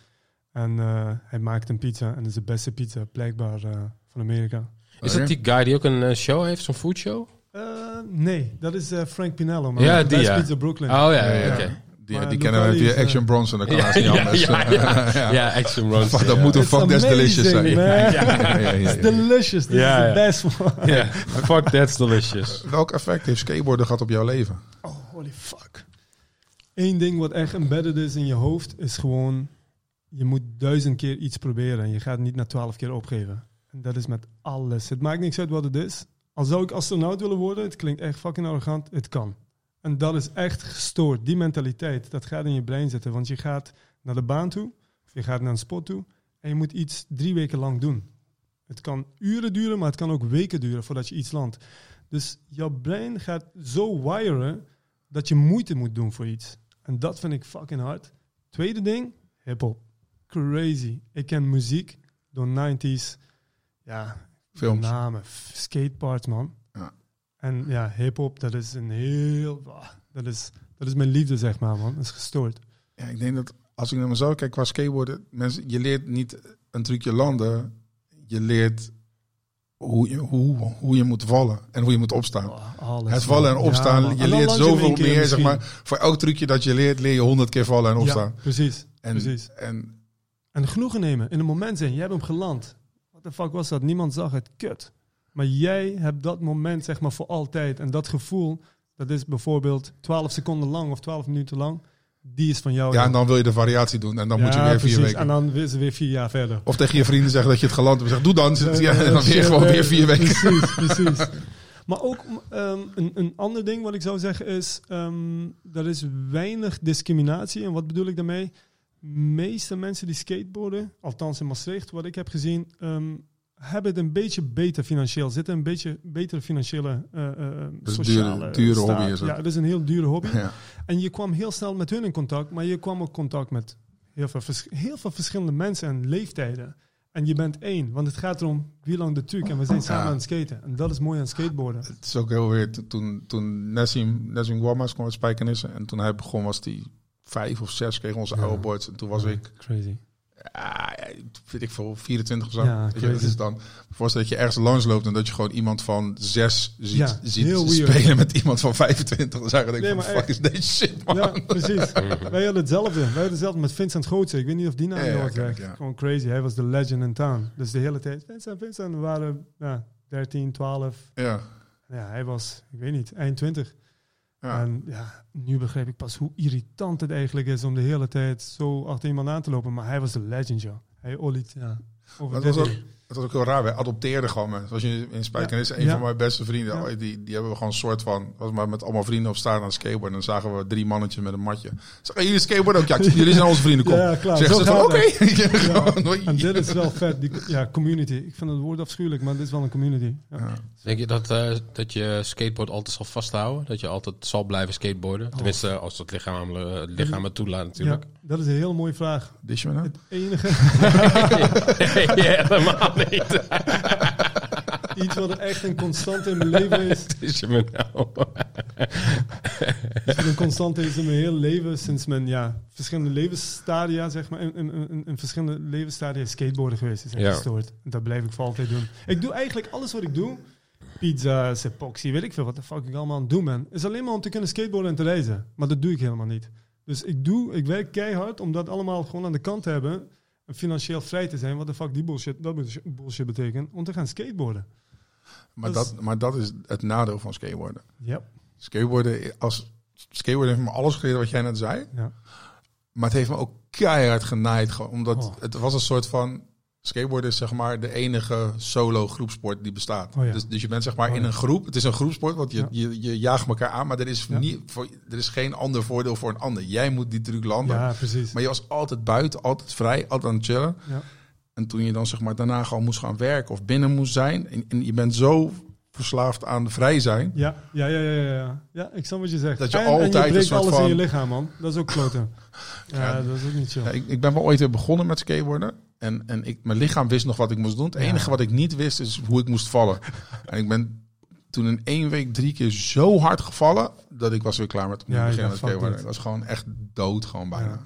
En eh, hij maakt een pizza. En dat is de beste pizza, blijkbaar, eh, van Amerika. Is dat die guy die ook een show heeft, zo'n foodshow? Eh, nee, dat is eh, Frank Pinello. Man. Ja, die, ja. Pizza Brooklyn. Oh ja, Ja, ja, ja. oké. Die, die kennen we via Action Bronson. Dat kan Ja, niet ja, anders. ja, ja. Ja, Action Bronson. Dat moet een fuck that's delicious zijn. It's delicious. This is the best one. Fuck that's delicious. Welk effect heeft skateboarden gehad op jouw leven? Oh, holy fuck. Eén ding wat echt embedded is in je hoofd is gewoon... Je moet duizend keer iets proberen en je gaat niet na twaalf keer opgeven. En dat is met alles. Het maakt niks uit wat het is. Al zou ik astronaut willen worden, het klinkt echt fucking arrogant, het kan. En dat is echt gestoord. Die mentaliteit, dat gaat in je brein zitten. Want je gaat naar de baan toe, of je gaat naar een spot toe... en je moet iets drie weken lang doen. Het kan uren duren, maar het kan ook weken duren voordat je iets landt. Dus jouw brein gaat zo wiren dat je moeite moet doen voor iets. En dat vind ik fucking hard. Tweede ding, hip-hop. Crazy. Ik ken muziek door 90s. Ja, Films. namen. Skateparks, man. En ja, hip-hop, dat is een heel. Dat is, dat is mijn liefde, zeg maar, man. Dat is gestoord. Ja, ik denk dat als ik naar mezelf kijk qua skateboarden, mensen, je leert niet een trucje landen, je leert hoe je, hoe, hoe je moet vallen en hoe je moet opstaan. Oh, alles, het vallen en opstaan, Ja, je En leert je zoveel meer. Zeg maar, voor elk trucje dat je leert, leer je honderd keer vallen en opstaan. Ja, precies. en, precies. En En genoegen nemen. In een moment zijn. Jij hebt hem geland. Wat de fuck was dat? Niemand zag het. Kut. Maar jij hebt dat moment zeg maar voor altijd. En dat gevoel, dat is bijvoorbeeld 12 seconden lang of 12 minuten lang. Die is van jou. ja, en dan wil je de variatie doen en dan moet je weer vier precies. weken. En dan is het weer vier jaar verder. Of tegen je vrienden zeggen dat je het geland hebt. Zeg, doe dan. Ja, Eh, en dan weer gewoon weer vier weken. Precies, precies. Maar ook ehm, een, een ander ding wat ik zou zeggen is, ehm er is weinig discriminatie. En wat bedoel ik daarmee? meeste mensen die skateboarden, althans in Maastricht, wat ik heb gezien, ehm, hebben het een beetje beter financieel. Zitten een beetje betere financiële uh, uh, Dus sociale dure, dure staat. hobby is het. Ja, het is een heel dure hobby. Ja. En je kwam heel snel met hun in contact, maar je kwam ook contact met heel veel, vers- heel veel verschillende mensen en leeftijden. En je bent één, want het gaat erom wie lang de truc en we zijn samen Ja. aan het skaten. En dat is mooi aan skateboarden. Het is ook heel weer. Toen, toen Nessim, Nessim Guamas kwam uit Spijkenissen. En toen hij begon was hij vijf of zes, kreeg onze Ja. oude boards. En toen was ik, Crazy. Ja, weet ik veel, 24 of zo. Ja, Weet je, dat is dan, voorstel dat je ergens langs loopt en dat je gewoon iemand van zes ziet, Ja, ziet weird. spelen met iemand van 25. Dan zeg je, Nee, van, fuck is deze shit, man. Ja, precies. Wij hadden hetzelfde. Wij hadden hetzelfde met Vincent Gootse. Ik weet niet of die naam Ja, kijk. Gewoon crazy. Hij was de legend in town. Dus de hele tijd, Vincent, Vincent. We waren ja, 13, 12. Ja, Ja, hij was, ik weet niet, eind 20. Ja. En ja, nu begrijp ik pas hoe irritant het eigenlijk is om de hele tijd zo achter iemand aan te lopen. Maar hij was de legend, joh. Hij oliet, ja. Over was, ook, 30. het was ook heel raar. Wij adopteerden gewoon mensen. Zoals je in Spijkenissen, een Ja. van mijn beste vrienden, Ja. oh, die, die hebben we gewoon een soort van, was maar met allemaal vrienden op staan aan het skateboarden. En dan zagen we drie mannetjes met een matje. Zeggen, jullie skateboarden ook? Ja, jullie zijn onze vrienden, kom. Ja, klaar. Zeggen ze van, oké. En dit is wel vet. Die, ja, community. Ik vind het woord afschuwelijk, maar dit is wel een community. Ja. Ja. Denk je dat, eh, dat je skateboard altijd zal vasthouden? Dat je altijd zal blijven skateboarden? Tenminste, als het lichaam, het lichaam het toelaat natuurlijk. Ja, dat is een hele mooie vraag. Dis je me nou? Het enige, ja, helemaal iets wat er echt een constante in mijn leven is, Is je me nou? een constante is in mijn hele leven, sinds mijn ja, verschillende levensstadia, zeg maar, in, in, in, in verschillende levensstadia skateboarden geweest. is Ja. gestoord. Dat blijf ik voor altijd doen. Ik doe eigenlijk alles wat ik doe, pizza's, epoxy, weet ik veel wat de fuck ik allemaal aan het doen ben, is alleen maar om te kunnen skateboarden en te reizen. Maar dat doe ik helemaal niet. Dus ik doe, ik werk keihard om dat allemaal gewoon aan de kant te hebben, en financieel vrij te zijn, wat de fuck die bullshit, dat bullshit- bullshit betekent, om te gaan skateboarden. Maar Dat is- dat, maar dat is het nadeel van skateboarden. Ja. Skateboarden, als, skateboarden heeft me alles geleerd wat jij net zei. Ja. Maar het heeft me ook keihard genaaid. Gewoon, omdat Oh. het was een soort van... Skateboarden is zeg maar de enige solo groepsport die bestaat. Oh ja. dus, dus je bent zeg maar Oh in een groep. Het is een groepsport, want je, Ja. je, je jaagt elkaar aan. Maar er is, niet, voor, er is geen ander voordeel voor een ander. Jij moet die truc landen. Ja, precies. Maar je was altijd buiten, altijd vrij, altijd aan het chillen. Ja. En toen je dan zeg maar daarna gewoon moest gaan werken of binnen moest zijn. En, en je bent zo verslaafd aan vrij zijn. Ja, ja, ja, ja, ja, ja. Ik snap wat je zegt. Dat je en, altijd en je soort alles van- in je lichaam, man. Dat is ook kloten. Ja, dat is ook niet chill. Ik, ik ben wel ooit weer begonnen met skateboarden. En, en ik, mijn lichaam wist nog wat ik moest doen. Het Ja. enige wat ik niet wist is hoe ik moest vallen. en ik ben toen in één week drie keer zo hard gevallen... dat ik was weer klaar met, Ja, beginnen skateboarden. dit. Ik was gewoon echt dood gewoon bijna.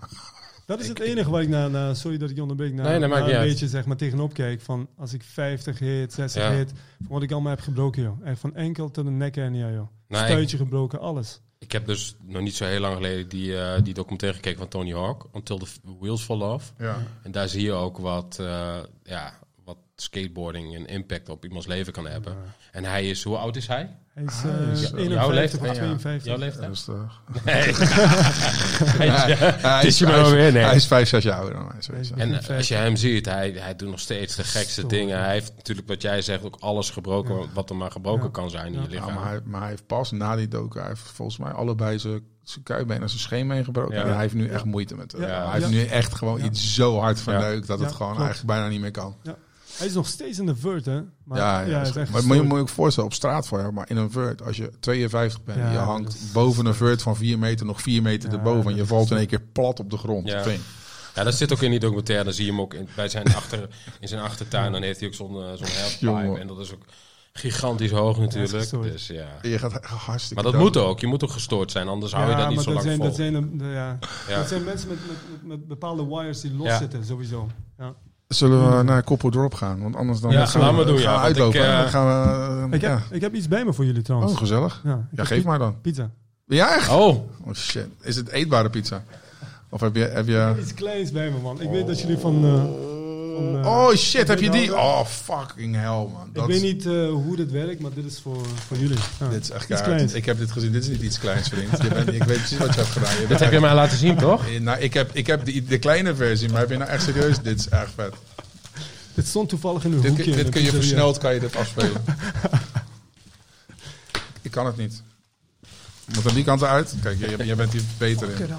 Dat is het enige waar ik na, na sorry dat ik je onderbreek, na, Nee, dat na een uit. beetje zeg maar tegenop kijk. Van als ik 50 hit, 60 Ja. hit, van wat ik allemaal heb gebroken, joh. Echt van enkel tot de nek en ja, joh. Nou, ik, Stuitje gebroken, alles. Ik heb dus nog niet zo heel lang geleden die, eh, die documentaire gekeken van Tony Hawk, Until the Wheels Fall Off. Ja. En daar zie je ook wat, eh, ja, skateboarding een impact op iemands leven kan hebben. En hij is, hoe oud is hij? Hij is Ja, 51 jouw leeftijd, of ja. 52. Jouw leeftijd? Nee. Hij is- hij, is je hij maar is- wel weer, nee. hij is vijf, zes jaar ouder dan mij. En is eh, als je hem ziet, hij, hij doet nog steeds de gekste dingen. Hij heeft natuurlijk, wat jij zegt, ook alles gebroken Ja. wat er maar gebroken Ja. kan zijn in Ja. je Ja, lichaam. maar, hij, maar hij heeft pas na die doken, hij heeft volgens mij allebei zijn zijn kuitbeen en zijn scheenbeen gebroken. Ja. En hij heeft nu echt moeite met het. Ja. Hij heeft Ja. nu echt gewoon Ja. iets zo hard verneukt dat Ja, het gewoon klopt. eigenlijk bijna niet meer kan. Hij is nog steeds in de vert, hè? Maar, ja, ja, echt maar moet je moet je ook voorstellen, op straat voor jou, maar in een vert, als je 52 bent, Ja, je hangt is- boven een vert van 4 meter, nog 4 meter Ja, erboven, en je valt in één keer plat op de grond. Ja. Ja, dat zit ook in die documentaire. Dan zie je hem ook in, bij zijn achter, in zijn achtertuin. Dan heeft hij ook zo'n eh, zo'n. En dat is ook gigantisch hoog natuurlijk. gestoord. dus ja. Je gaat hartstikke Maar dat dood. moet ook. Je moet ook gestoord zijn. Anders hou je Ja, dat niet zo dat lang zijn, vol. dat zijn, de- de- ja. Ja. dat zijn mensen met, met, met, bepaalde wires die los Ja. zitten, sowieso. Ja. Zullen we naar Koppel Drop gaan? Want anders dan Ja, gaan doen, gaan ja, we want uitlopen. ik, eh, dan gaan we, Ik, heb, ja. ik heb iets bij me voor jullie trouwens. Oh, gezellig. ja, ik Ja, heb geef maar dan. Pizza. Ja, echt? Oh, Oh shit. Is het eetbare pizza? Of heb je... Heb je... Iets kleins bij me, man. Ik weet dat jullie van... eh, eh, Oh shit, heb je die? Oh fucking hell man. ik weet niet eh, hoe dit werkt, maar dit is voor, voor jullie. Ja. Dit is echt Iets kleins. Ik heb dit gezien. Dit is niet iets kleins, vriend. Je bent, ik weet precies wat je hebt gedaan. Je dat heb je mij laten zien, toch? echt- nou, ik heb, ik heb de, de kleine versie, maar heb je nou echt serieus? Dit is erg vet. Dit stond toevallig in een Dit, hoekje. dit kun je versneld kan je dit afspelen. ik kan het niet. Moet aan die kant uit. Kijk, jij, jij bent hier beter Fuck in.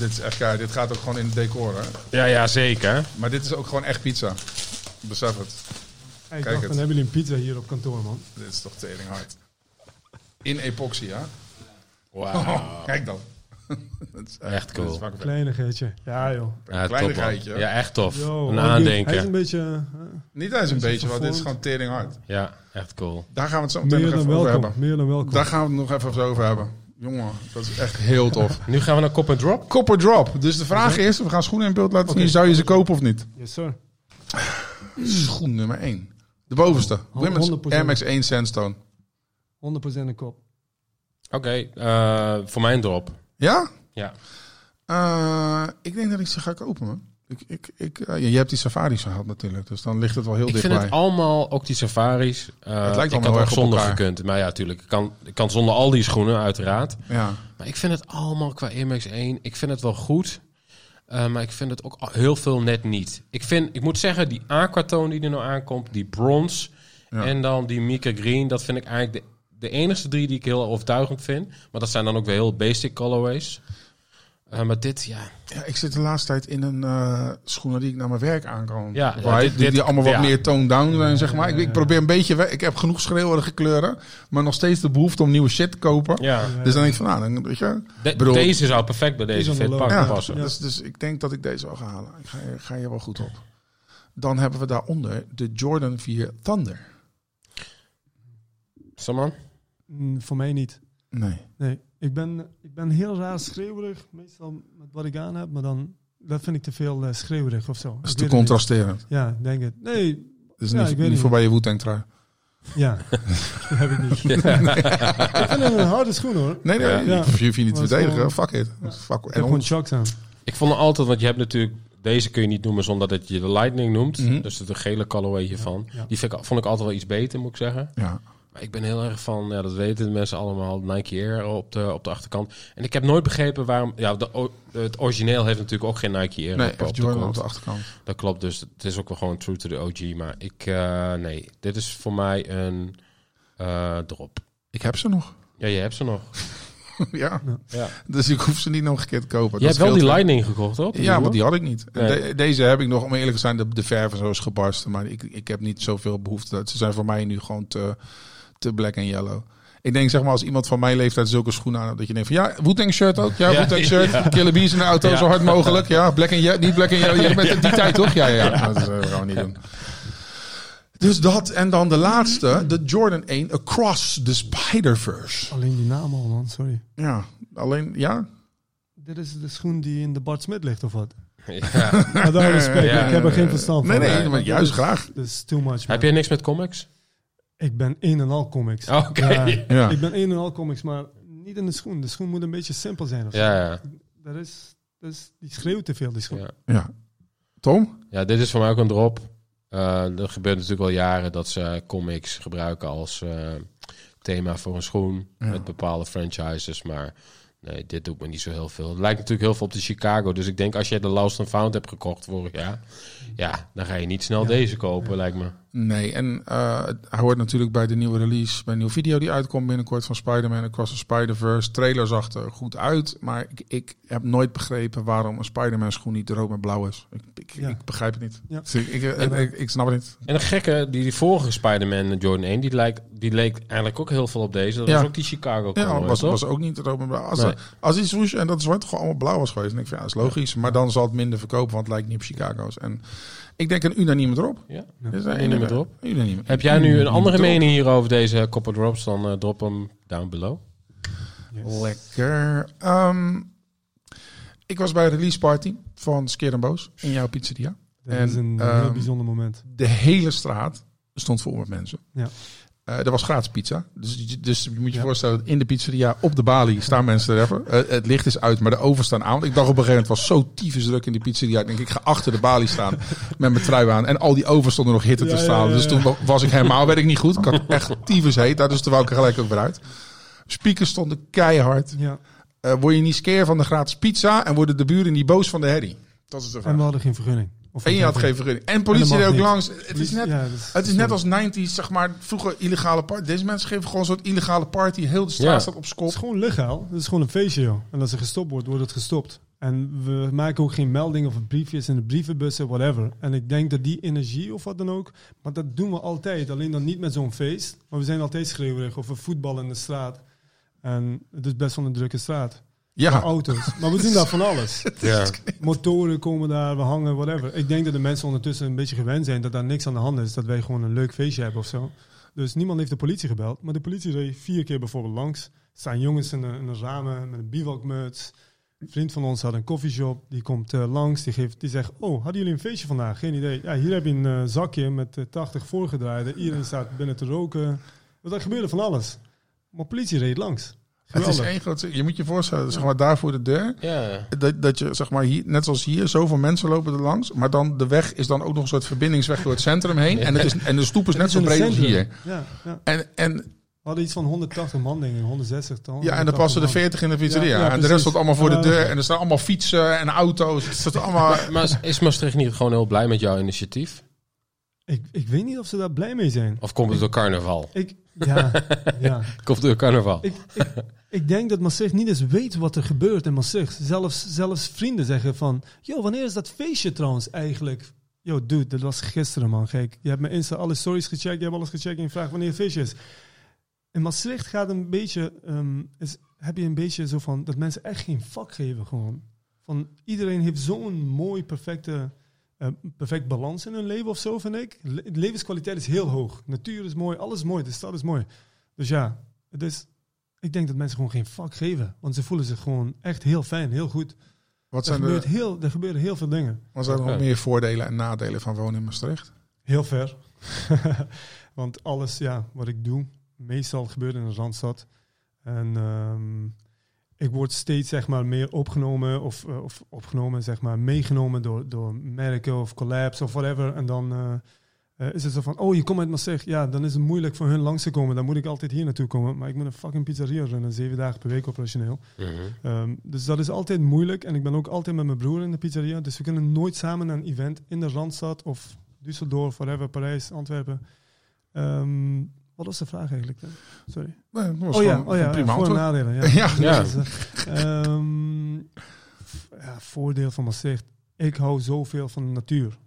Dit is echt. Dit gaat ook gewoon in het decor, hè. Ja, ja, zeker. Maar dit is ook gewoon echt pizza. Besef het. Hey, ik Kijk dacht, het. dan hebben jullie een pizza hier op kantoor, man. Dit is toch tering hard. In epoxy, ja? Wauw. Kijk dan. Dat is Echt cool. vet. Kleinigheidje. Ja, joh. Ja, Kleinigheidje. Ja, echt tof. Yo, een hij is- aandenken. Hij is een beetje eh, Niet eens een Is het beetje, want dit is gewoon tering hard. Ja, echt cool. Daar gaan we het zo meteen meer nog dan even over hebben. Meer dan welkom. Daar gaan we het nog even over hebben. Jongen, dat is echt heel tof. Nu gaan we naar Cop and Drop. Copper drop. Dus de vraag is, we gaan schoenen in beeld laten zien. Zou je ze kopen of niet? Yes, sir. Schoen nummer 1. De bovenste. Women's 100%. Air Max 1 Sandstone. 100% een kop. Oké, eh, voor mijn drop. Ja? Ja. Eh, ik denk dat ik ze ga kopen, man. Ik, ik, ik, eh, je hebt die safaris gehad natuurlijk, dus dan ligt het wel heel Ik vind dichtbij. het allemaal, ook die safaris. eh Het lijkt ik had ook zonder gekund. Maar ja, natuurlijk. Ik kan, ik kan zonder al die schoenen, uiteraard. Ja. Maar ik vind het allemaal qua Air 1. Ik vind het wel goed. eh, maar ik vind het ook heel veel net niet. Ik, vind, ik moet zeggen, die aquatoon die er nou aankomt, die bronze Ja. en dan die Mika Green, dat vind ik eigenlijk de, de enige drie die ik heel overtuigend vind. Maar dat zijn dan ook weer heel basic colorways. Eh, maar dit, ja, ja, ik zit de laatste tijd in een eh, schoenen die ik naar mijn werk aan kan. Ja, Right? ja, dit- die, die allemaal wat ja. meer toned down zijn, zeg maar. Ik, ik probeer een beetje... we- Ik heb genoeg schreeuwerige kleuren, maar nog steeds de behoefte om nieuwe shit te kopen. ja. Dus dan denk ik van, nou, dan, weet je... De- bedoel- deze zou perfect bij deze fit pak Ja, passen. Dus, dus ik denk dat ik deze wel ga halen. Ik ga, ga hier wel goed op. Dan hebben we daaronder de Jordan 4 Thunder. Saman? Mm, voor mij niet. Nee. Nee. Ik ben, ik ben heel raar schreeuwerig, meestal met wat ik aan heb, maar dan dat vind ik te veel eh, schreeuwerig of zo. Is te contrasterend. Ja, denk het. Nee, Dat is Ja, niet, weet niet niet. voorbij je Wu-Tang trui. ja. dat heb ik niet. ik vind het een harde schoen hoor. Nee, nee, Ja. ik Ja. je niet te verdedigen. gewoon- Fuck it. Ja. Fuck. Ik heb En gewoon aan. Ik vond het altijd, want je hebt natuurlijk... Deze kun je niet noemen zonder dat je de Lightning noemt. Mhm. Dus de gele colorway hiervan. Ja. Die vind ik, vond ik altijd wel iets beter, moet ik zeggen. Ja. Ik ben heel erg van, ja, dat weten de mensen allemaal, Nike Air op de, op de achterkant. En ik heb nooit begrepen waarom... Ja, de, het origineel heeft natuurlijk ook geen Nike Air Nee, op, op de op de achterkant. Dat klopt, dus het is ook wel gewoon true to the OG. Maar ik, eh, nee, dit is voor mij een eh, drop. Ik heb ze nog. Ja, je hebt ze nog. ja. Ja. Dus ik hoef ze niet nog een keer te kopen. Je Dat hebt wel die. Lightning gekocht, toch? Ja, want die had ik niet. En Nee. de- deze heb ik nog, om eerlijk te zijn, de, de verf en zo is gebarsten. Maar ik, ik heb niet zoveel behoefte. Ze zijn voor mij nu gewoon te, te black en yellow. Ik denk, zeg maar, als iemand van mijn leeftijd zulke schoenen aan dat je denkt van, ja, Wu-Tang shirt ook. Ja, Ja, Wu-Tang shirt. ja. Killer Bees in de auto, Ja. zo hard mogelijk. Ja, black en yellow, niet black en yellow. Je bent die tijd, toch? Ja, ja, ja. Dat is, eh, gaan we niet doen. Dus dat. En dan de laatste, de Jordan 1 Across the Spider-Verse. Alleen die naam al, man. Sorry. Ja, alleen, ja. Dit is de schoen die in de Bart Smit ligt, of wat? Ja. Met alle respect, Ja. ik heb er geen verstand Nee, van. nee, maar juist Dat is- graag. Dat is too much, man. Heb jij niks met comics? Ik ben een en al comics. Oké. Ja, Ja. Ik ben een en al comics, maar niet in de schoen. De schoen moet een beetje simpel zijn. Of zo. Ja, ja. Dat is, dat is, die schreeuwt te veel, die schoen. ja. Ja. Tom? Ja, dit is voor mij ook een drop. Eh, er gebeurt natuurlijk al jaren dat ze comics gebruiken als eh, thema voor een schoen. Ja. Met bepaalde franchises. Maar nee, dit doet me niet zo heel veel. Het lijkt natuurlijk heel veel op de Chicago. Dus ik denk als je de Lost and Found hebt gekocht vorig jaar. Ja, dan ga je niet snel Ja. deze kopen, lijkt me. Nee, en eh, hij hoort natuurlijk bij de nieuwe release, bij een nieuwe video die uitkomt binnenkort van Spider-Man Across the Spider-Verse. Trailer zag er goed uit, maar ik, ik heb nooit begrepen waarom een Spider-Man schoen niet rood met blauw is. Ik, ik, Ja. ik begrijp het niet. Ja. Dus ik, ik, ik, ik- ik snap het niet. En de gekke, die, die vorige Spider-Man Jordan 1, die, lijkt, die leek eigenlijk ook heel veel op deze. Dat Ja. was ook die Chicago Ja, color, was, was ook niet rood met blauw. Als, Nee. als swoosh en dat zwart gewoon allemaal blauw was geweest, dan denk ik van ja, dat is logisch. Maar dan zal het minder verkopen, want het lijkt niet op Chicago's. En ik denk een unanieme erop. Ja. Dus, Unanieme erop. Unaniem. Heb jij nu een Unaniem andere mening hier over deze Copper Drops? Dan eh, drop hem down below. Yes. Lekker. Ehm, ik was bij de release party van Skeer en Boos in jouw pizzeria. Dat En, is een ehm, heel bijzonder moment. De hele straat stond vol met mensen. Ja. Eh, er was gratis pizza. Dus, je- dus je moet je Ja. voorstellen, dat in de pizzeria op de balie staan mensen te rappen. Eh, het licht is uit, maar de oven staan aan. Ik dacht op een gegeven moment, het was zo tyfus druk in die pizzeria. Ik denk, ik ga achter de balie staan met mijn trui aan. En al die ovens stonden nog hitte te ja, ja, Dus toen wa- was ik helemaal, werd ik niet goed. Ik had echt tyfus heet. daar, Dus toen wou ik er gelijk ook weer uit. Speakers stonden keihard. Ja. Eh, word je niet skeer van de gratis pizza en worden de buren niet boos van de herrie? Dat is de En vraag. we hadden geen vergunning. Of En je had geen vergunning. En politie En er ook langs. Het is net, Ja, het is net als 90s, zeg maar, vroeger illegale party. Deze mensen geven gewoon een soort illegale party. Heel de straat Ja. staat op Het skop. is gewoon legaal. Het is gewoon een feestje, joh. En als er gestopt wordt, wordt het gestopt. En we maken ook geen melding of briefjes in de brievenbussen, whatever. En ik denk dat die energie of wat dan ook, maar dat doen we altijd. Alleen dan niet met zo'n feest. Maar we zijn altijd schreeuwerig over voetbal in de straat. En het is best wel een drukke straat. Ja, Auto's. Maar we doen daar van alles. Ja. Motoren komen daar, we hangen, whatever. Ik denk dat de mensen ondertussen een beetje gewend zijn dat daar niks aan de hand is. Dat wij gewoon een leuk feestje hebben of zo. Dus niemand heeft de politie gebeld. Maar de politie reed vier keer bijvoorbeeld langs. Er staan jongens in de ramen met een bivakmuts. Een vriend van ons had een koffieshop. Die komt eh, langs. Die, geeft, die zegt, oh, hadden jullie een feestje vandaag? Geen idee. Ja, hier heb je een eh, zakje met eh, 80 voorgedraaide. Iedereen staat binnen te roken. Er gebeurde van alles. Maar politie reed langs. Het is één groot... Je moet je voorstellen, zeg maar, daar voor de deur. Ja. Dat, dat je, zeg maar, hier, net zoals hier, zoveel mensen lopen er langs. Maar dan de weg is dan ook nog een soort verbindingsweg door het centrum heen. En, het is, en de stoep is net zo breed als hier. Ja, ja. En, en, We hadden iets van 180 man, denk ik. 160 ton. ja, en dan passen er 40 in de pizzeria. Ja, ja, en de rest staat allemaal voor de deur. En er staan allemaal fietsen en auto's. Het staat allemaal... Maar is Maastricht niet gewoon heel blij met jouw initiatief? Ik, ik weet niet of ze daar blij mee zijn. Of komt het door carnaval? Ik, ja, ja. Komt door carnaval? Ik, ik, ik denk dat Maastricht niet eens weet wat er gebeurt in Maastricht. Zelfs, zelfs vrienden zeggen van... Yo, wanneer is dat feestje trouwens eigenlijk? Yo, dude, dat was gisteren, man. Gek. Je hebt mijn Insta alle stories gecheckt. Je hebt alles gecheckt en je vraagt wanneer het feestje is. In Maastricht gaat een beetje... ehm, is, heb je een beetje zo van... Dat mensen echt geen vak geven gewoon. Van iedereen heeft zo'n mooi, perfecte... eh, perfect balans in hun leven of zo, vind ik. Le- de levenskwaliteit is heel hoog. Natuur is mooi, alles is mooi, de stad is mooi. Dus ja, het is, ik denk dat mensen gewoon geen vak geven. Want ze voelen zich gewoon echt heel fijn, heel goed. Wat Er, zijn, gebeurt de, heel, er gebeuren heel veel dingen. wat zijn er nog meer voordelen en nadelen van wonen in Maastricht? Heel ver. Want alles ja, wat ik doe, meestal gebeurt in een randstad. En ehm, ik word steeds zeg maar, meer opgenomen of, eh, of opgenomen, zeg maar, meegenomen door, door merken of collabs of whatever. En dan eh, eh, is het zo van, oh, je komt uit Maastricht. Ja, dan is het moeilijk voor hun langs te komen. Dan moet ik altijd hier naartoe komen. Maar ik moet een fucking pizzeria runnen, zeven dagen per week operationeel. Ehm, dus dat is altijd moeilijk. En ik ben ook altijd met mijn broer in de pizzeria. Dus we kunnen nooit samen naar een event in de Randstad of Düsseldorf, whatever, Parijs, Antwerpen. Ehm, wat was de vraag eigenlijk? dan? Sorry. Nee, was Oh ja, oh ja, prima voor- en nadelen. Ja. Ja. Ja. Dus, ehm, ja, voordeel van Maastricht. Ik hou zoveel van de natuur.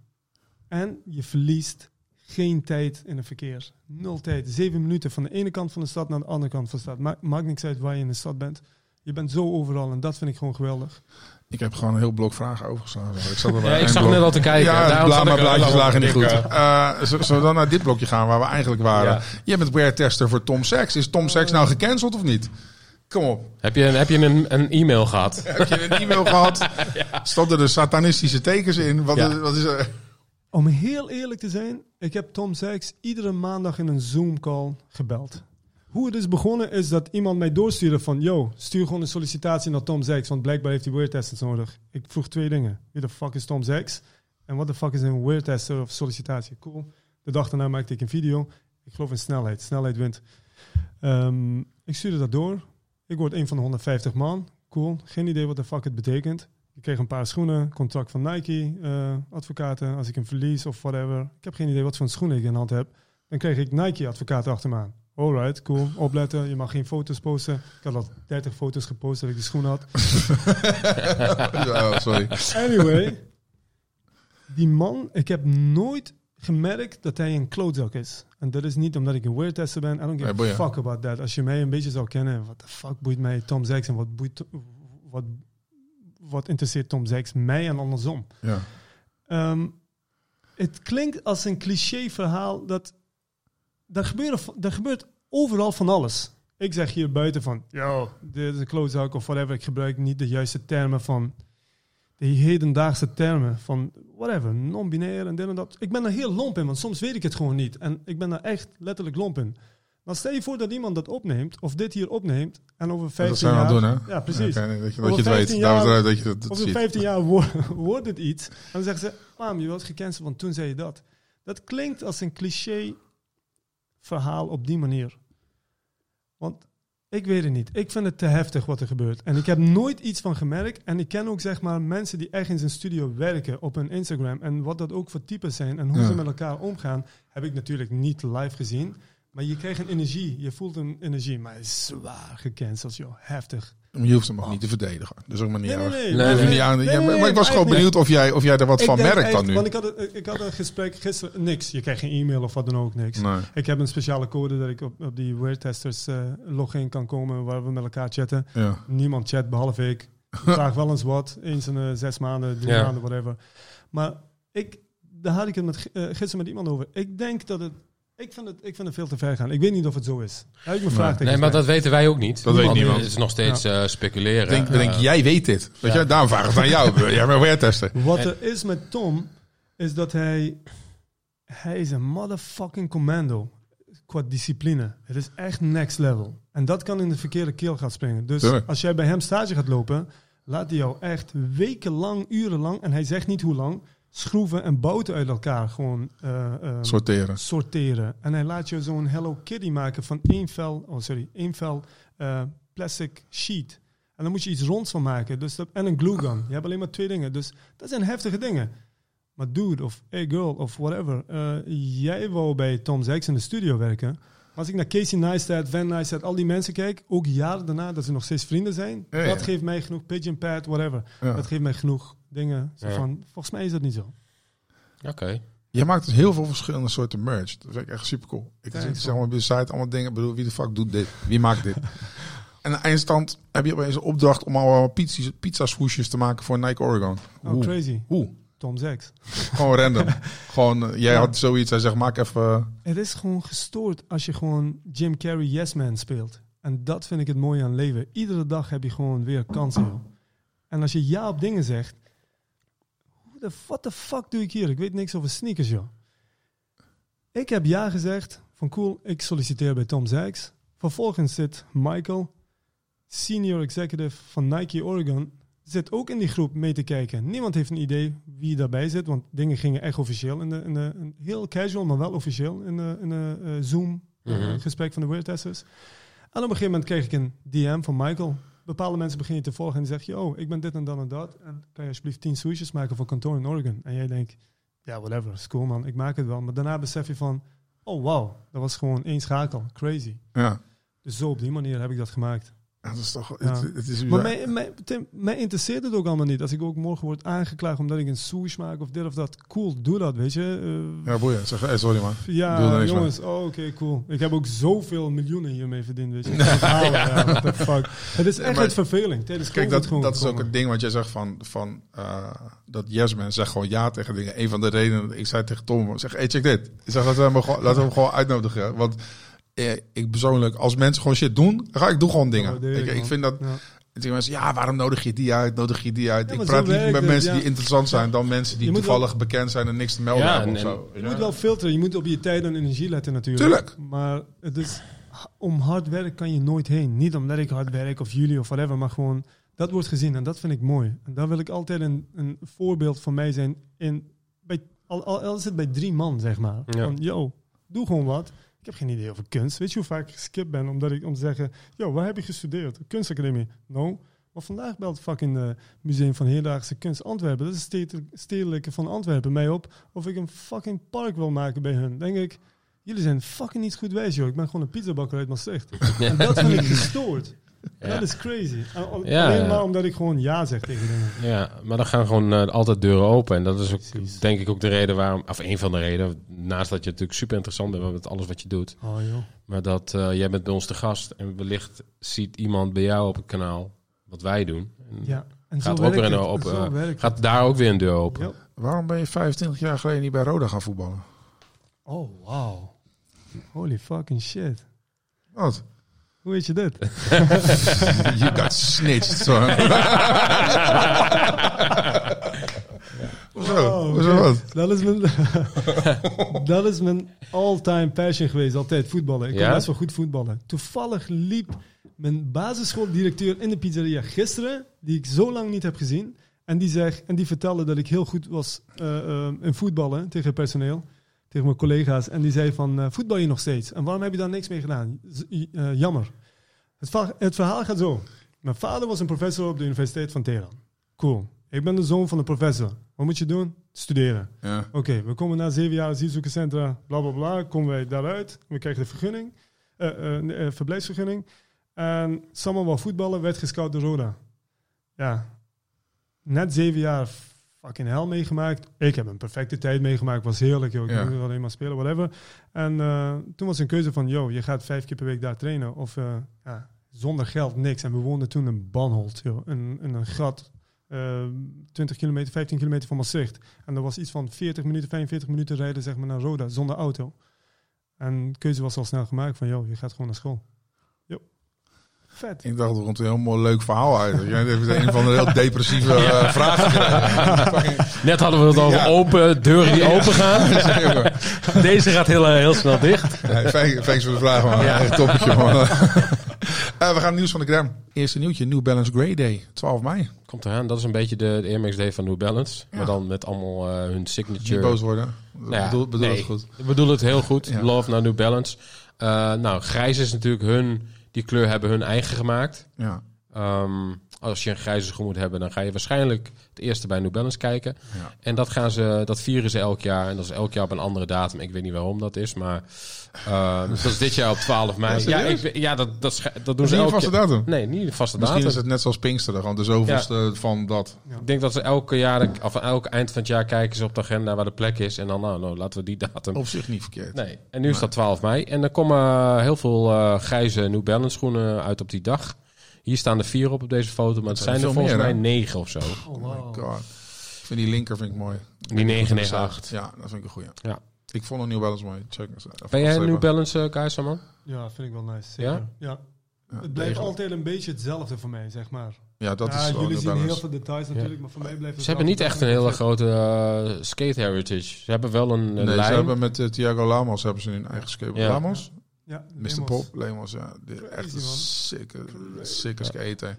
En je verliest geen tijd in het verkeer. Nul tijd. Zeven minuten van de ene kant van de stad naar de andere kant van de stad. Ma maakt niks uit waar je in de stad bent. Je bent zo overal en dat vind ik gewoon geweldig. Ik heb gewoon een heel blok vragen overgeslagen. Ik, zat er Ja, ik zag blok. net al te kijken. Ja, Daarom bla, maar ik blaadjes lagen niet goed. Eh, z- zullen we dan naar dit blokje gaan waar we eigenlijk waren? Ja. Jij bent wear-tester voor Tom Sachs. Is Tom Sachs nou gecanceld of niet? Kom op. Heb je, heb je een, een e-mail gehad? Heb je een e-mail gehad? Stonden er satanistische tekens in? Wat, Ja. is, wat is er? Om heel eerlijk te zijn, ik heb Tom Sachs iedere maandag in een Zoom-call gebeld. Hoe het is begonnen is dat iemand mij doorstuurde van... Yo, stuur gewoon een sollicitatie naar Tom Sachs, want blijkbaar heeft hij weartesters nodig. Ik vroeg twee dingen. Wie de fuck is Tom Sachs? En wat de fuck is een weartester of sollicitatie? Cool. De dag daarna maakte ik een video. Ik geloof in snelheid. Snelheid wint. Ehm, ik stuurde dat door. Ik word een van de 150 man. Cool. Geen idee wat de fuck het betekent. Ik kreeg een paar schoenen, contract van Nike, eh, advocaten. Als ik een verlies of whatever. Ik heb geen idee wat voor schoenen ik in hand heb. Dan kreeg ik Nike-advocaten achter me aan. Alright, cool. Opletten, je mag geen foto's posten. Ik had al 30 foto's gepost dat ik die schoen had. Sorry. Anyway, die man, ik heb nooit gemerkt dat hij een klootzak is. En dat is niet omdat ik een weartester ben. I don't give a fuck about that. Als je mij een beetje zou kennen, wat de fuck boeit mij Tom Sachs en wat boeit, wat, wat interesseert Tom Sachs mij en andersom. Ja. Ehm, het klinkt als een cliché verhaal dat er gebeurt, er gebeurt overal van alles. Ik zeg hier buiten van, yo, dit is een klootzak of whatever. Ik gebruik niet de juiste termen van de hedendaagse termen van whatever, non-binair en dit en dat. Ik ben er heel lomp in, want soms weet ik het gewoon niet. En ik ben er echt letterlijk lomp in. Maar stel je voor dat iemand dat opneemt, of dit hier opneemt, en over 15 Dat zijn we jaar... aan het doen, hè? Ja, precies. Dat je, dat je het 15 weet. jaar- Daar dat je dat, dat Over ziet. 15 jaar wo- wordt het iets. En dan zeggen ze, mam, je was gecanceld, want toen zei je dat. Dat klinkt als een cliché verhaal op die manier. Want ik weet het niet. Ik vind het te heftig wat er gebeurt. En ik heb nooit iets van gemerkt. En ik ken ook zeg maar mensen die echt in zijn studio werken op hun Instagram. En wat dat ook voor types zijn en hoe Ja. ze met elkaar omgaan, heb ik natuurlijk niet live gezien. Maar je krijgt een energie. Je voelt een energie. Maar het is zwaar gecanceld, joh. Heftig. Je hoeft hem ook niet te verdedigen. Dus ook maar niet Nee, nee, erg. nee. Je hoeft nee. niet aan- Nee, ja, nee, maar, ik was gewoon benieuwd of jij, of jij er wat Ik van merkt dan nu. Want ik had, een, ik had een gesprek gisteren, niks. Je krijgt geen e-mail of wat dan ook, niks. Nee. Ik heb een speciale code dat ik op, op die weartesters eh login kan komen waar we met elkaar chatten. Ja. Niemand chat behalve ik. Ik vraag wel eens wat, eens in eh, zes maanden, drie Ja. maanden, whatever. Maar ik, daar had ik het met, eh, gisteren met iemand over. Ik denk dat het, ik vind het, ik vind het veel te ver gaan. Ik weet niet of het zo is. Ik mijn vraag Nee, maar dat weten wij ook niet. Dat weet niemand. Het is nog steeds eh, speculeren. Ik denk, denk Eh, jij weet dit. Weet ja. je? Daarom vraag ik het aan jou. Jij bent weartester. Wat En- er is met Tom, is dat hij... Hij is een motherfucking commando. Qua discipline. Het is echt next level. En dat kan in de verkeerde keel gaan springen. Dus Tuurlijk. als jij bij hem stage gaat lopen... laat hij jou echt wekenlang, urenlang... en hij zegt niet hoe lang... schroeven en bouten uit elkaar gewoon eh, ehm, Sorteren. sorteren. En hij laat je zo'n Hello Kitty maken van één vel... Oh, sorry. één vel eh, plastic sheet. En dan moet je iets ronds van maken. Dus dat, en een glue gun. Je hebt alleen maar twee dingen. Dus dat zijn heftige dingen. Maar dude, of hey girl, of whatever. eh, jij wou bij Tom Sachs in de studio werken. Als ik naar Casey Neistat, Van Neistat, al die mensen kijk, ook jaren daarna dat ze nog steeds vrienden zijn, dat geeft mij genoeg pigeon pad, whatever. Ja. Dat geeft mij genoeg dingen. Zo Ja. van, volgens mij is dat niet zo. Oké. Je maakt dus heel veel verschillende soorten merch. Dat vind ik echt super cool. Ik zie zeg maar op je site allemaal dingen. Ik bedoel, wie de fuck doet dit? Wie maakt dit? en aan de eindstand heb je opeens een opdracht om allemaal pizza, pizza swoesjes te maken voor Nike Oregon. Oh, Hoe? crazy. Hoe? Tom Sachs. Gewoon random. gewoon, eh, jij Ja. had zoiets. Hij zegt, maak even... eh, Het is gewoon gestoord als je gewoon Jim Carrey Yes Man speelt. En dat vind ik het mooie aan leven. Iedere dag heb je gewoon weer kansen. En als je ja op dingen zegt, de what the fuck doe ik hier? Ik weet niks over sneakers, joh. Ik heb ja gezegd van cool, ik solliciteer bij Tom Sachs. Vervolgens zit Michael, senior executive van Nike Oregon, zit ook in die groep mee te kijken. Niemand heeft een idee wie daarbij zit, want dingen gingen echt officieel. In de, in de, in- heel casual, maar wel officieel in de, in de eh, Zoom eh, Mhm. gesprek van de Weird-testers. En op een gegeven moment kreeg ik een DM van Michael. Bepaalde mensen beginnen je te volgen en die zeggen, oh, ik ben dit en dat en dat. En kan je alsjeblieft tien sushis maken voor kantoor in Oregon? En jij denkt, ja, whatever, is cool man, ik maak het wel. Maar daarna besef je van, oh wow, dat was gewoon één schakel, crazy. Ja. Dus zo op die manier heb ik dat gemaakt. Dat is toch... Ja. Het, het is Maar mij, mij, Tim, mij interesseert het ook allemaal niet. Als ik ook morgen word aangeklaagd omdat ik een sushi maak of dit of dat. Cool, doe dat, weet je. Eh, Ja, boeien. Zeg, hey, sorry man. ja, jongens, oh, oké, cool. Ik heb ook zoveel miljoenen hiermee verdiend, weet je. ja, what the fuck. Het is echt het verveling. Tijdens Kijk, dat, gewoon dat is ook het ding wat jij zegt van, van uh, dat yes man zegt gewoon ja tegen dingen. Een van de redenen dat ik zei tegen Tom, zeg, hey, check dit. Ik zeg, laten we hem gewoon, laten we hem gewoon uitnodigen. Want eh, ik persoonlijk, als mensen gewoon shit doen, ga ik doe gewoon dingen. ik, ik, vind dat, Ja. mensen, ja, waarom nodig je die uit? Nodig je die uit? Ja, ik praat liever met het, mensen ja. die interessant zijn dan mensen die toevallig bekend zijn en niks te melden Ja, hebben of en- zo. Je moet wel filteren. Je moet op je tijd en energie letten natuurlijk. Tuurlijk. Maar het is, om hard werk kan je nooit heen. Niet omdat ik hard werk of jullie of whatever, maar gewoon dat wordt gezien en dat vind ik mooi. En daar wil ik altijd een, een voorbeeld van mij zijn. In, bij, al, al, al is het bij drie man, zeg maar. Ja. Van, yo, doe gewoon wat. Ik heb geen idee over kunst. Weet je hoe vaak ik geskipt ben omdat ik, om te zeggen, yo, waar heb je gestudeerd? Kunstacademie? No. Maar vandaag belt fucking Museum van Hedendaagse Kunst Antwerpen. Dat is het stedelijke van Antwerpen mij op. Of ik een fucking park wil maken bij hun. Denk ik, jullie zijn fucking niet goed wijs, joh. Ik ben gewoon een pizzabakker uit Maastricht. en dat vind ik gestoord. Ja. Dat is crazy. En al- Ja, alleen ja. maar omdat ik gewoon ja zeg tegen dingen. Ja, maar dan gaan gewoon eh, altijd deuren open. En dat is ook, Precies. denk ik, ook de reden waarom... Of een van de redenen. Naast dat je natuurlijk super interessant bent met alles wat je doet. Oh joh. Maar dat eh, jij bent bij ons te gast. En wellicht ziet iemand bij jou op het kanaal wat wij doen. En Ja. En Gaat zo ook werkt weer een het. open, Zo werkt het. Gaat daar ook weer een deur open. Ja. Waarom ben je 25 jaar geleden niet bij Roda gaan voetballen? Oh, wow. Holy fucking shit. Wat? Hoe weet je dit? You got snitched, son. Hoezo? Oh, Hoezo wat? Dat is mijn, dat is mijn all-time passion geweest, altijd voetballen. Ik Ja? best wel goed voetballen. Toevallig liep mijn basisschooldirecteur in de pizzeria gisteren, die ik zo lang niet heb gezien. En die, zegt, en die vertelde dat ik heel goed was eh, eh, in voetballen tegen personeel, tegen mijn collega's. En die zei van, eh, voetbal je nog steeds? En waarom heb je daar niks mee gedaan? Eh, jammer. Het, verhaal gaat zo. Mijn vader was een professor op de Universiteit van Teheran. Cool. Ik ben de zoon van een professor. Wat moet je doen? Studeren. Ja. Oké, we komen na zeven jaar asielzoekerscentra, bla bla bla, komen wij daaruit. We krijgen de vergunning, eh, verblijfsvergunning. En Samuel wou voetballen, werd gescout door Roda. Ja, net zeven jaar fucking hell meegemaakt. Ik heb een perfecte tijd meegemaakt, was heerlijk. Joh. Ik Ja. alleen maar spelen, whatever. En eh, toen was een keuze van, yo, je gaat vijf keer per week daar trainen. Of eh, ja, zonder geld, niks. En we woonden toen in Banholt, joh, in, in een gat. eh 20 kilometer, 15 kilometer van Maastricht. En dat was iets van 40 minuten, 45 minuten rijden zeg maar, naar Roda zonder auto. En de keuze was al snel gemaakt van, joh, je gaat gewoon naar school. Vet. Ik dacht, er komt een heel mooi leuk verhaal uit. Jij hebt een van de heel depressieve eh, vragen gekregen. Net hadden we het over Ja. open, deuren die open gaan. Deze gaat heel, eh, heel snel dicht. Nee, thanks voor de vraag, man. Echt toppetje, man. Eh, we gaan nieuws van de gram. Eerste nieuwtje, New Balance Grey Day, 12 mei. Komt eraan. Dat is een beetje de, de Air Max Day van New Balance. Ja. Maar dan met allemaal eh, hun Niet signature. boos worden. Nou ja, bedoel bedoel nee. het goed. Ik bedoel het heel goed. Ja. Love naar New Balance. Eh, nou, grijs is natuurlijk hun... Die kleur hebben hun eigen gemaakt. Ja. Ehm, als je een grijze schoen moet hebben, dan ga je waarschijnlijk het eerste bij New Balance kijken. Ja. En dat, gaan ze, dat vieren ze elk jaar. En dat is elk jaar op een andere datum. Ik weet niet waarom dat is, maar... eh, dus dat is dit jaar op 12 mei. Ja, ik, ja dat, dat, doen ze elk vaste jaar. datum. Nee, niet een vaste Misschien datum. is het net zoals Pinkster, gewoon de zoveelste van dat. Ik denk dat ze elke jaar, of elke eind van het jaar kijken ze op de agenda waar de plek is. En dan, nou, nou laten we die datum. Op zich niet verkeerd. Nee, en nu is dat 12 mei. En er komen heel veel eh, grijze New Balance schoenen uit op die dag. Hier staan er vier op op deze foto, maar het zijn er volgens meer, mij hè? negen of zo. Oh, Oh my god. Ik vind die linker vind ik mooi. Die 998. Ja, dat vind ik een goeie. Ja. Ik vond een New Balance mooi. Check eens. Ben jij een. New Balance uh, Saman? Ja, vind ik wel nice. Zeker. Ja? Ja? Ja, Het blijft degelijk. altijd een beetje hetzelfde voor mij, zeg maar. Ja, dat ja, is wel jullie New zien heel veel details natuurlijk, maar voor mij blijft het Ze hebben niet echt een hele grote eh, skate heritage. Ze hebben wel een, een Nee, ze lijn. hebben met eh, Thiago Lamos hebben ze hun eigen skate. Ja. Lamos? Ja, Mr. Lemos. Pop, Lemos, ja. Dit echt een man. sikke, sikke skater.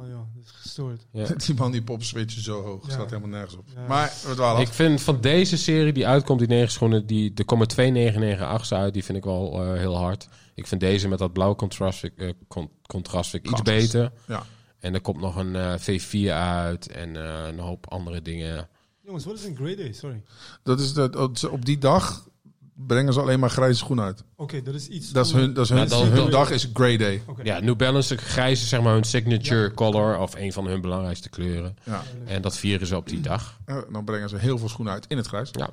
Oh ja, dat is gestoord. Ja. Die man die pop switchen zo hoog. Ja. Staat helemaal nergens op. Ja. Maar we Ik vind van deze serie die uitkomt, die negen schoenen, die, er komen twee 998's uit. Die vind ik wel eh, heel hard. Ik vind deze met dat blauw contrast, eh, con- contrast vind ik iets beter. Ja. En er komt nog een eh, V4 uit en eh, een hoop andere dingen. Jongens, wat is een grey day? Sorry. Dat is de, op die dag brengen ze alleen maar grijze schoenen uit. Oké, dat is iets... Dat is hun, dat is hun, hun dan- dag is Grey Day. Ja, New Balance, grijs is zeg maar hun signature color of een van hun belangrijkste kleuren. Ja. En dat vieren ze op die dag. Eh, dan brengen ze heel veel schoenen uit in het grijs. Ja.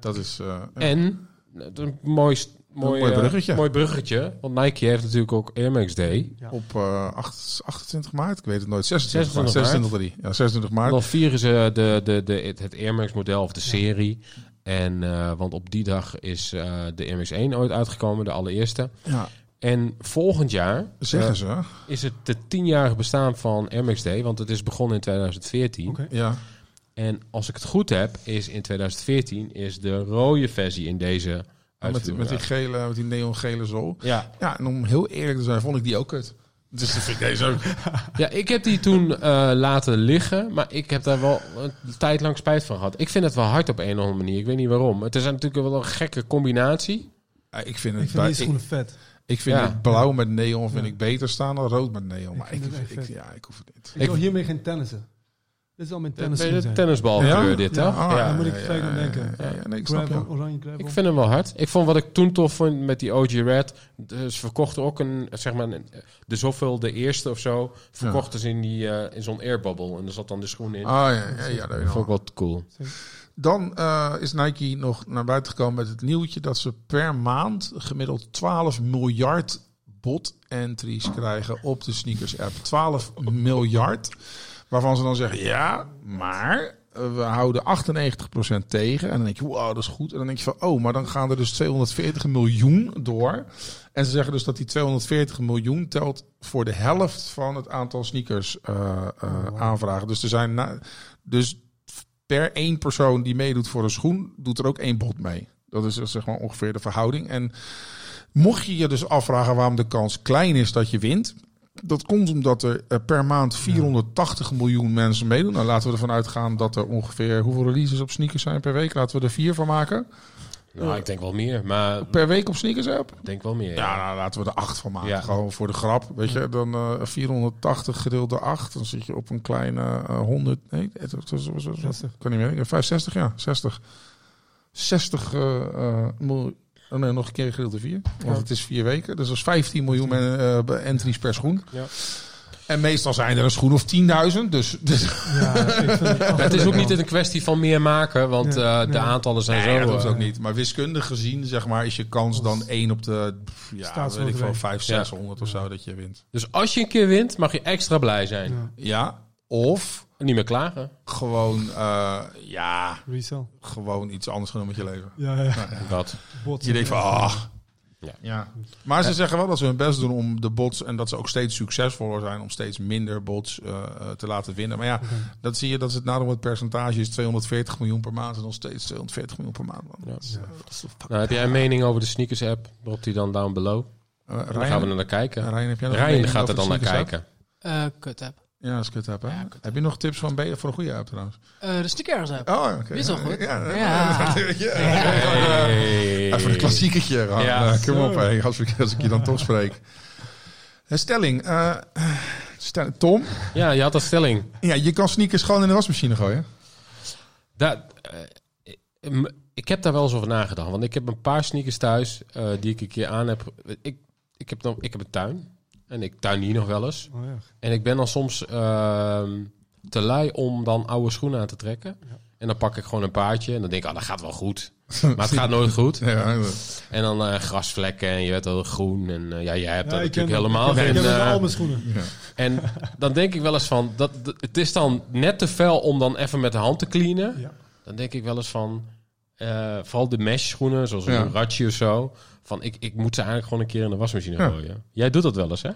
Dat is... eh, ja. En eh, een mooi, mooi, mooi eh, bruggetje. mooi bruggetje. Want Nike heeft natuurlijk ook Air Max Day. Ja. Op eh, acht- 28 maart, ik weet het nooit. 26, 26 maart. 26 3. Ja, 26 maart. Dan vieren ze de, de, de, het- het Air Max model of de serie. En, eh, want op die dag is eh, de Air Max 1 ooit uitgekomen, de allereerste. Ja, En volgend jaar zeggen eh, ze. is het de tienjarige bestaan van Day. Want het is begonnen in 2014. Oké. Ja, En als ik het goed heb, is in 2014 is de rode versie in deze met, uitvoering. met die gele, met die neongele zool. ja. Ja, en om heel eerlijk te zijn, vond ik die ook kut. Dus dat vind ik deze ook. ja, ik heb die toen eh, laten liggen, maar ik heb daar wel een tijd lang spijt van gehad. Ik vind het wel hard op een of andere manier. Ik weet niet waarom. Het is natuurlijk wel een gekke combinatie. Ja, ik vind Ik het, vind bij, die ik, schoenen vet. ik vind Ja. het blauw met neon vind Ja. ik beter staan dan rood met neon. Maar ik, vind ik, ja, ik hoef het niet. Ik, Ik- wil hiermee geen tennissen. Dit zal mijn Ben je tennisschoen de zijn. tennisbalkleur Ja? dit, Ja. hè? Ah, ja. daar moet ik gelijk aan denken. Ja, ja, nee, ik snap Gravel, je. oranje gravel. Ik vind hem wel hard. Ik vond wat ik toen tof vond met die OG Red. Ze verkochten ook een, zeg maar, een- de zoveel, de eerste of zo. Verkochten ze in, die, eh, in zo'n airbubble. En er zat dan de schoen in. Ah ja, ja, ja, dat vond ik wel cool. Dan eh, is Nike nog naar buiten gekomen met het nieuwtje dat ze per maand gemiddeld 12 miljard bot entries krijgen op de sneakers app. 12 miljard. Waarvan ze dan zeggen, ja, maar eh, we houden 98% tegen. En dan denk je, wow, dat is goed. En dan denk je van, oh, maar dan gaan er dus 240 miljoen door. En ze zeggen dus dat die 240 miljoen telt voor de helft van het aantal sneakers eh, eh, aanvragen. Dus er zijn na, dus per één persoon die meedoet voor een schoen, doet er ook één bot mee. Dat is dus, zeg maar ongeveer de verhouding. En mocht je je dus afvragen waarom de kans klein is dat je wint, dat komt omdat er eh, per maand 480 miljoen mensen meedoen. Nou, laten we ervan uitgaan dat er ongeveer hoeveel releases op sneakers zijn per week. Laten we er vier van maken. Nou, ik denk wel meer. Maar Per week op sneakers app. ik denk wel meer. Ja, nou, laten we er acht van maken. Ja. Gewoon voor de grap. Weet je, dan eh 480 gedeeld door 8. Dan zit je op een kleine eh 100. Nee, 60. kan niet meer. Ja, 65, ja, 60. 60 eh eh, oh nee, nog een keer gedeeld door 4. Want het is vier weken. Dus dat is 15 miljoen men- eh, entries per schoen. Ja. En meestal zijn er een schoen of 10.000. Dus, dus Ja, het is ook niet een kwestie van meer maken, want eh, de aantallen zijn nee, zo. dat hoeft eh, ook niet. Maar wiskundig gezien, zeg maar, is je kans dan 1 op de, ja, weet ik wel, 5, Ja. 600 of zo dat je wint. Dus als je een keer wint, mag je extra blij zijn. Ja, Ja, of niet meer klagen. gewoon, eh, ja, resell. gewoon iets anders gaan doen met je leven. Ja, ja. Dat. Bots. Je denkt van, ah. Ja. Ja. Maar ze zeggen wel dat ze hun best doen om de bots, en dat ze ook steeds succesvoller zijn om steeds minder bots eh, eh, te laten winnen. Maar ja, dat zie je, dat is het nadeel met het percentage is 240 miljoen per maand en nog steeds 240 miljoen per maand. Ja. Dat is, dat is fuck. Nou, heb jij een mening over de sneakers app? Drop die dan down below. Eh, Dan gaan we er naar kijken. Ryan, heb jij nog een Ryan mening gaat er dan naar kijken. Eh, kut app. Ja, dat kut app, hè? Ja, Heb je nog tips van B voor een goede app trouwens? Eh, de sneakers app. Oh, oké. Is wel goed. Ja. Ja. Hey. Even een. Ja. Eh, kom op, hey, als, ik, als ik je dan toch spreek. Eh, Stelling. eh, stel- Tom, Ja, je had een stelling. ja, je kan sneakers gewoon in de wasmachine gooien. Eh, m- ik heb daar wel eens over nagedacht. Want ik heb een paar sneakers thuis eh, die ik een keer aan heb. Ik, ik, heb nog, ik heb een tuin. En ik tuin hier nog wel eens. Oh, ja. En ik ben dan soms ehm, te lui om dan oude schoenen aan te trekken. En dan pak ik gewoon een paardje. En dan denk ik, ah, dat gaat wel goed. Maar het gaat nooit goed. Ja, En dan eh, grasvlekken en je weet wel groen. En eh, ja, jij hebt dat natuurlijk helemaal geen... Ik heb eh, al mijn schoenen. ja. en dan denk ik wel eens van, dat, dat- het is dan net te fel om dan even met de hand te cleanen. Ja. Dan denk ik wel eens van, vooral de mesh schoenen, zoals een ratje of zo. Van, ik, ik moet ze eigenlijk gewoon een keer in de wasmachine Ja. gooien. Jij doet dat wel eens, hè?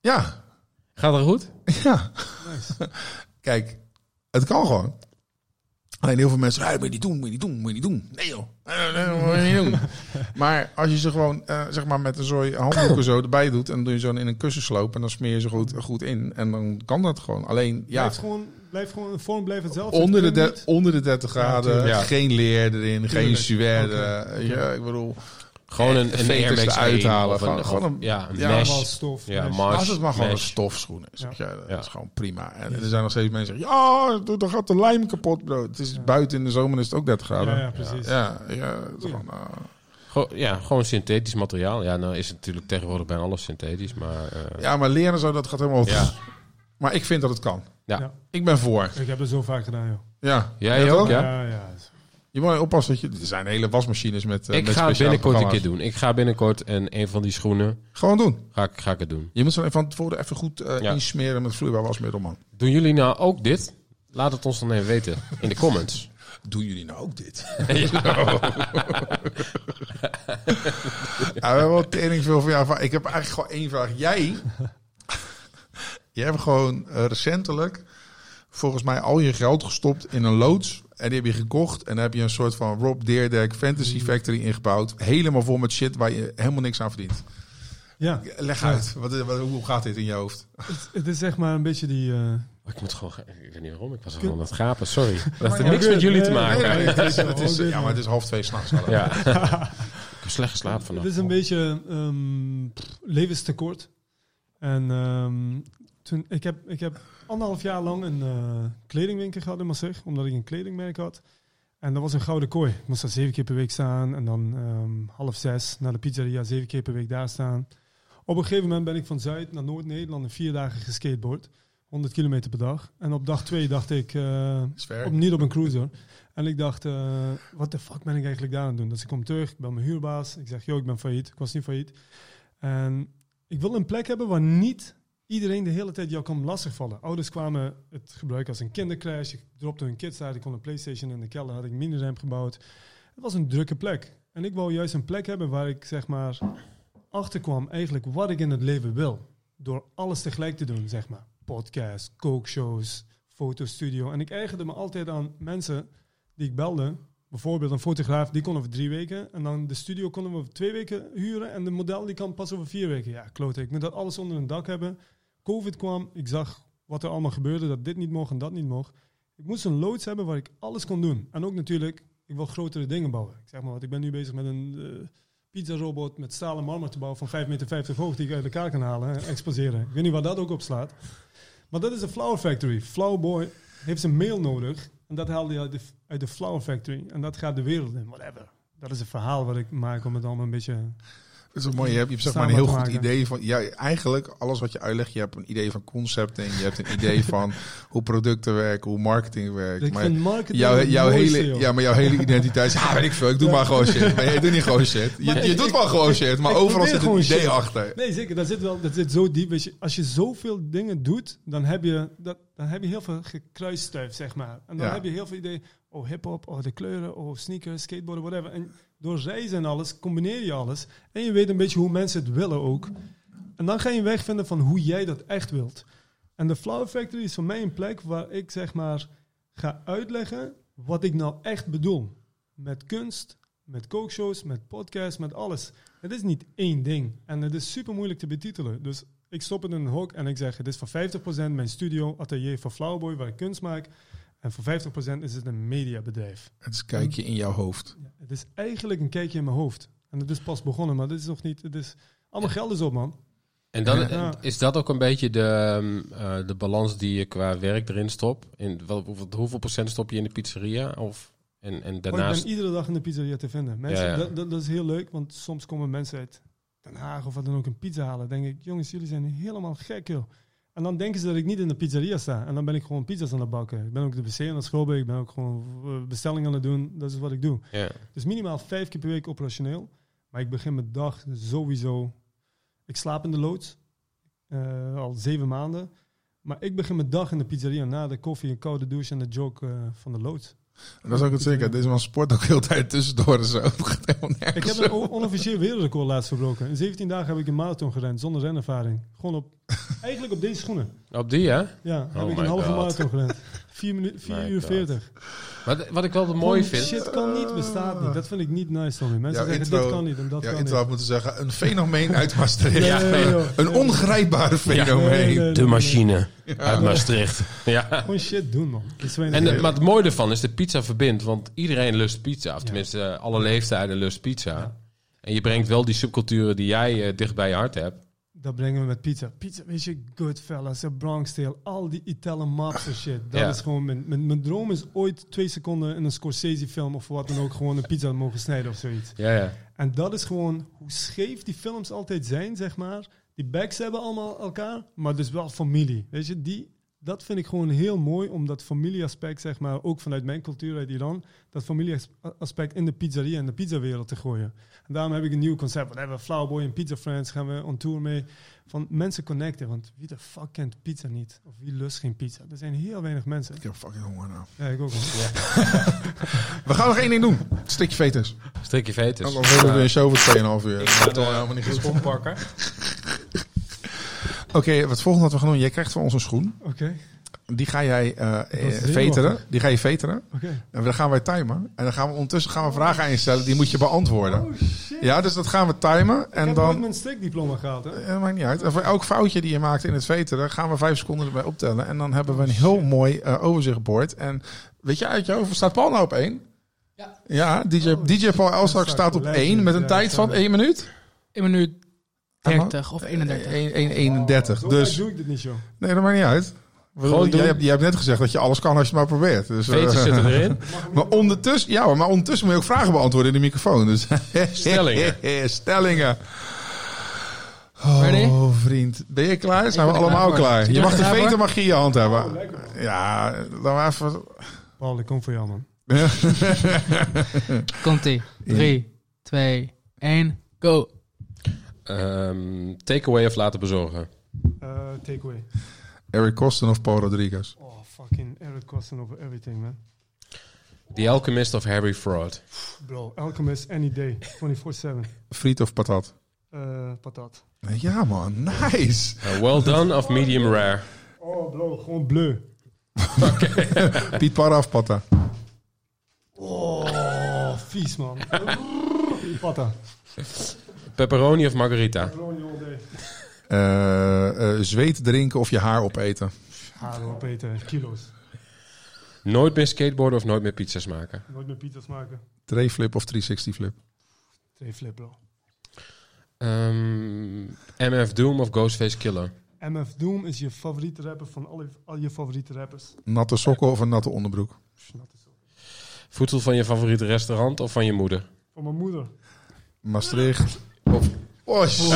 ja, Gaat dat goed? ja. Nice. Kijk, het kan gewoon. Alleen heel veel mensen, dat moet je niet doen, moet je niet doen, moet je niet doen. Nee joh, nee, moet je niet doen. maar als je ze gewoon eh, zeg maar met een zooi handdoeken zo erbij doet... en dan doe je zo in een kussensloop en dan smeer je ze goed, goed in. En dan kan dat gewoon. Alleen, ja, Blijf gewoon, blijf gewoon, de vorm blijft hetzelfde. onder de, Het de- onder de 30 graden. Ja. geen leer erin, geen suède. Ja, ik bedoel, Gewoon een, een veters Air Max eruit 1 halen. of een, Gewoon- of- gewoon een- ja, een ja, stof. Ja, mesh. Als het maar gewoon een stofschoen is. Ja. dat Ja. is gewoon prima. En er zijn nog steeds mensen die zeggen, ja, dan gaat de lijm kapot, bro. Het is Ja. buiten in de zomer is het ook 30 graden. Ja, Ja, ja, precies. ja, Goeie. gewoon, eh, Gewoon- ja, gewoon synthetisch materiaal. Ja, nou is het natuurlijk tegenwoordig bijna alles synthetisch, maar... eh, ja, maar leren zo, dat gaat helemaal... Ja. Maar ik vind dat het kan. Ja. Ja. Ik ben voor. Ik heb het zo vaak gedaan, joh. Ja. Jij Ja, ook, ja? ja. ja. Je moet oppassen dat je... Er zijn hele wasmachines met eh, ik met ga binnenkort een keer doen. Ik ga binnenkort en een van die schoenen Gewoon doen. ga ik, ga ik het doen. Je moet ze even van tevoren even goed Ja. insmeren met vloeibaar wasmiddel, man. Doen jullie nou ook dit? Laat het ons dan even weten in de comments. Doen jullie nou ook dit? ja, we hebben wel tering veel van jou. Ik heb eigenlijk gewoon één vraag. Jij, jij hebt gewoon eh, recentelijk volgens mij al je geld gestopt in een loods. En die heb je gekocht. En daar heb je een soort van Rob Deerdek Fantasy Factory ingebouwd. Helemaal vol met shit waar je helemaal niks aan verdient. Ja, Leg Ja. uit. Wat, wat- hoe gaat dit in je hoofd? het, het is zeg maar een beetje die... eh, Oh, ik moet gewoon... Ik weet niet waarom, ik was gewoon aan het gapen. Sorry. Dat heeft niks met jullie te Nee, maken. nee, nee. het is, het is- ja, maar het is half twee s'nachts. Ja. Ja. ik heb slecht geslapen vannacht. Het is een beetje ehm, levenstekort. En ehm, toen, ik, heb, ik heb anderhalf jaar lang een eh, kledingwinkel gehad in Maastricht, omdat ik een kledingmerk had. En dat was een gouden kooi. Ik moest daar zeven keer per week staan en dan ehm, half zes naar de pizzeria, zeven keer per week daar staan. Op een gegeven moment ben ik van Zuid naar Noord-Nederland in vier dagen geskateboard. 100 kilometer per dag. En op dag twee dacht ik, ver. op, niet op een cruiser. En ik dacht, eh, wat de fuck ben ik eigenlijk daar aan het doen? Dus ik kom terug, ik bel mijn huurbaas. Ik zeg, yo, ik ben failliet. Ik was niet failliet. En ik wil een plek hebben waar niet iedereen de hele tijd jou kan lastigvallen. Ouders kwamen het gebruiken als een kindercrash. Ik dropte hun kids uit. Ik kon een Playstation in de kelder. Had ik miniramp gebouwd. Het was een drukke plek. En ik wou juist een plek hebben waar ik zeg maar achterkwam eigenlijk wat ik in het leven wil. Door alles tegelijk te doen, zeg maar. Podcast, kookshows, fotostudio. En ik eigende me altijd aan mensen die ik belde. Bijvoorbeeld een fotograaf, die kon over drie weken. En dan de studio konden we over twee weken huren. En de model die kan pas over vier weken. Ja, klote. Ik moet dat alles onder een dak hebben. Covid kwam, ik zag wat er allemaal gebeurde. Dat dit niet mocht en dat niet mocht. Ik moest een loods hebben waar ik alles kon doen. En ook natuurlijk, ik wil grotere dingen bouwen. Ik zeg maar wat, ik ben nu bezig met een uh, pizza-robot met stalen marmer te bouwen van 5,50 meter hoog die ik uit elkaar kan halen en exposeren. Ik weet niet waar dat ook op slaat. Maar dat is een Flower Factory. Flower Boy heeft zijn mail nodig en dat haalde hij uit de, uit de Flower Factory en dat gaat de wereld in, whatever. Dat is een verhaal wat ik maak om het allemaal een beetje... Het is mooi. Je hebt, je hebt zeg maar een heel goed idee van. Ja, eigenlijk alles wat je uitlegt. Je hebt een idee van concepten. Je hebt een idee van hoe producten werken, hoe marketing werkt. Ik maar vind marketing jouw, het jouw mooiste, hele, joh. ja, maar jouw hele identiteit is. Ja, weet ik veel. Ik doe maar gewoon shit. Maar je doet niet gewoon shit. Je, je ik- doet wel gewoon shit. Maar overal zit een idee shit. achter. Nee, zeker. Dat zit, wel, dat zit zo diep. Weet je, als je zoveel dingen doet, dan heb je, dat, dan heb je heel veel gekruisstuif, zeg maar. En dan Ja. heb je heel veel ideeën. Oh, hip-hop, oh, de kleuren, oh, sneakers, skateboarden, whatever. En door reizen en alles, combineer je alles. En je weet een beetje hoe mensen het willen ook. En dan ga je een weg vinden van hoe jij dat echt wilt. En de Flower Factory is voor mij een plek waar ik zeg maar ga uitleggen wat ik nou echt bedoel. Met kunst, met kookshows, met podcasts, met alles. Het is niet één ding. En het is super moeilijk te betitelen. Dus ik stop het in een hok en ik zeg: het is voor 50% mijn studio, atelier voor Flowerboy, waar ik kunst maak. En voor 50% is het een mediabedrijf. Het is een kijkje in jouw hoofd. Ja, het is eigenlijk een kijkje in mijn hoofd. En het is pas begonnen, maar dit is nog niet. Het is allemaal geld is op, man. En dan, Ja. is dat ook een beetje de, ehm, eh, de balans die je qua werk erin stopt? In, wel, hoeveel, hoeveel procent stop je in de pizzeria? Of, en, en Maar ik daarnaast... ben iedere dag in de pizzeria te vinden. Mensen, Ja, ja. Dat, dat, dat is heel leuk, want soms komen mensen uit Den Haag of wat dan ook een pizza halen. Dan denk ik, jongens, jullie zijn helemaal gek, joh. En dan denken ze dat ik niet in de pizzeria sta. En dan ben ik gewoon pizza's aan het bakken. Ik ben ook de wc aan het schrobben. Ik ben ook gewoon eh, bestellingen aan het doen. Dat is wat ik doe. Ja. Dus minimaal vijf keer per week operationeel. Maar ik begin mijn dag sowieso... Ik slaap in de loods. eh, al zeven maanden. Maar ik begin mijn dag in de pizzeria na de koffie, een koude douche en de joke eh, van de loods. En dat is ook het zeker. Deze man sport ook heel de tijd tussendoor en zo. Ik heb een onofficieel wereldrecord laatst verbroken. In 17 dagen heb ik een marathon gerend zonder renervaring. Gewoon op Eigenlijk op deze schoenen. Op die, hè? Ja, heb Oh ik een halve marathon gerend. 4, minuten, 4 My uur God. 40. Wat, wat ik wel mooi vind... Shit kan niet, bestaat niet. Dat vind ik niet nice, Tommy. Mensen Jouw zeggen intro- dit kan niet en dat Ja, kan intro niet. moeten zeggen, een fenomeen uit Maastricht. Nee, joh. Een Nee. ongrijpbare fenomeen. Nee, De machine uit Maastricht. Ja. Gewoon shit doen, man. En, maar het mooie ervan is de pizza verbindt, want iedereen lust pizza. Of tenminste, alle leeftijden lust pizza. En je brengt wel die subculturen die jij eh, dicht bij je hart hebt. Dat brengen we met pizza. Pizza, weet je, Goodfellas, Bronx Tale, al die Italian mobster shit. Dat Ja. is gewoon mijn, mijn, mijn droom is ooit twee seconden in een Scorsese film of wat dan ook gewoon een pizza mogen snijden of zoiets. Ja, ja. En dat is gewoon hoe scheef die films altijd zijn, zeg maar. Die backs hebben allemaal elkaar, maar dus wel familie. Weet je, die, dat vind ik gewoon heel mooi, om dat familieaspect, zeg maar, ook vanuit mijn cultuur uit Iran, dat familieaspect in de pizzeria en de pizzawereld te gooien. En daarom heb ik een nieuw concept. We hebben Flowerboy en Pizza Friends, gaan we on tour mee. Van mensen connecten, want wie de fuck kent pizza niet? Of wie lust geen pizza? Er zijn heel weinig mensen. Ik heb fucking honger nou. Ja, ik ook. We gaan nog één ding doen. Stikje fetus. Strikje vetus. Anders willen we een show voor 2,5 uur. Ik ga de- helemaal niet goed. Oké, wat volgende wat we gaan doen. Jij krijgt van ons een schoen. Oké, Die ga jij eh, eh, veteren. Die ga je veteren. oké. En dan gaan wij timen. En dan gaan we ondertussen gaan we vragen aan je stellen. Die moet je beantwoorden. Oh shit. Ja, dus dat gaan we timen. ik En heb dan... mijn strikdiploma gehaald, hè? Ja, maakt niet uit. En voor elk foutje die je maakt in het veteren, gaan we vijf seconden erbij optellen. En dan hebben we een heel mooi eh overzichtbord. En weet je uit je hoofd, staat Paul nou op één? Ja. Ja, DJ, Oh, DJ Paul Elstak staat op één met een tijd van één minuut. 1 minuut 30 of 31. 1, 1, 31. Zo Dus doe ik dit niet, joh. nee, dat maakt niet uit. Gewoon doen. hebt, jij hebt net gezegd dat je alles kan als je het maar probeert. Dus, eh, Veters zitten erin. maar ondertussen, ja, maar ondertussen moet je ook vragen beantwoorden in de microfoon. Dus Stellingen. Stellingen. Oh, Ready? vriend. Ben je klaar? Zijn we allemaal klaar Je je mag de klaar veter voor? mag je in je hand hebben. Oh. Ja, laten we even... Paul, ik kom voor jou, man. Komt-ie. 3, 2, 1, go. Ehm, takeaway of laten bezorgen. Eh, takeaway. Eric Kosten of Paul Rodriguez? Oh, fucking Eric Kosten over everything, man. The Alchemist of Harry Fraud. Bro, Alchemist any day. 24-7. Friet of patat? Eh, patat. Ja man, nice. Uh, well done of medium rare. Oh, bro, gewoon bleu. Piet Parra of patta? Oh, vies, man. Pata. Pepperoni of margarita. Pepperoni all day. Eh, eh, zweet drinken of je haar opeten? Haren opeten, kilo's. Nooit meer skateboarden of nooit meer pizza's maken. Nooit meer pizza's maken. Tray flip of 360 flip? Twee flip, bro. Ehm, MF Doom of Ghostface Killer. MF Doom is je favoriete rapper van al je, al je favoriete rappers. Natte sokken of een natte onderbroek? Het zo. Voedsel van je favoriete restaurant of van je moeder. Van mijn moeder. Maastricht of... Oh, shit.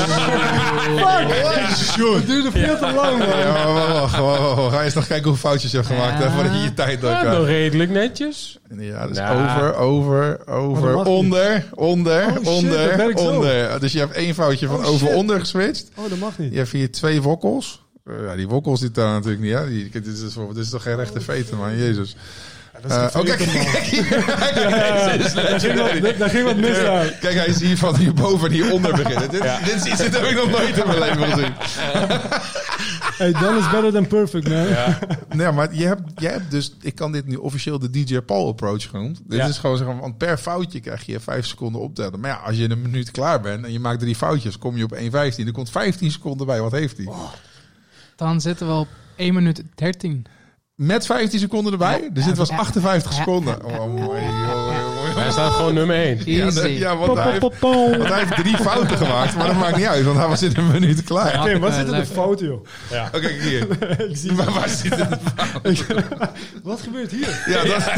Het duurde veel te lang, man. Ja, maar wacht, wacht, wacht, wacht. Ga eens nog kijken hoe foutjes je hebt gemaakt hè, Ja. voordat je je tijd door Ja, nog redelijk netjes. Ja, dus over, over, over, mag niet. onder, onder, Oh, shit, dat onder, onder. Dus je hebt één foutje van Oh, over, shit. onder geswitcht. Oh, dat mag niet. Je hebt hier twee wokkels. Eh, ja, die wokkels die daar natuurlijk niet. Hè? Die, dit, is, dit is toch geen rechte veten, man. Jezus. Ja, dat is geen oh, kijk, Daar ging wat- mis aan. kijk, hij is hier van hierboven en hieronder beginnen. Dit, dit, is iets, dit heb ik nog nooit in mijn leven gezien. Hey, done is better than perfect, man. Nee, maar je hebt, je hebt dus, ik kan dit nu officieel de DJ Paul approach genoemd. Dit Ja. is gewoon zeggen, want per foutje krijg je vijf seconden optellen. Maar ja, als je in een minuut klaar bent en je maakt drie foutjes, kom je op 1,15. Er komt 15 seconden bij. Wat heeft hij? Dan zitten we op 1 minuut 13. Met 15 seconden erbij? Dus dit was Ja. 58 Ja. seconden. Oh, mooi, Hij staat gewoon nummer 1. Ja, ja, want hij, heeft, want hij heeft drie fouten gemaakt. Maar dat maakt niet uit, want hij was in een minuut klaar. Ja. Oké, wat zit er de fout, joh? Oké, kijk hier. Ik zie Maar waar zit het? Wat gebeurt hier? Ja, dat,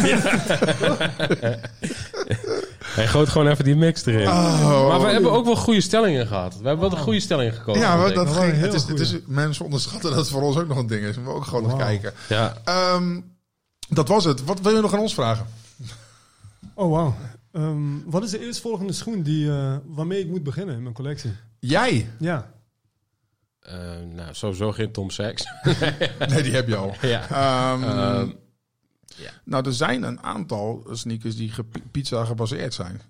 Hij gooit gewoon even die mix erin. Oh. Maar we hebben ook wel goede stellingen gehad. We hebben wel de goede stellingen gekozen. ja, maar dat ging, heel het is, het is, mensen onderschatten dat het voor ons ook nog een ding is. We moeten ook gewoon nog kijken. Ja. Ehm, dat was het. Wat wil je nog aan ons vragen? Oh, wauw. Ehm, wat is de eerstvolgende schoen die, eh, waarmee ik moet beginnen in mijn collectie? Jij? Ja. Eh, nou, sowieso geen Tom Sachs. Nee, die heb je al. ja. Ehm, Ehm, ja. Nou, er zijn een aantal sneakers die ge- pizza gebaseerd zijn.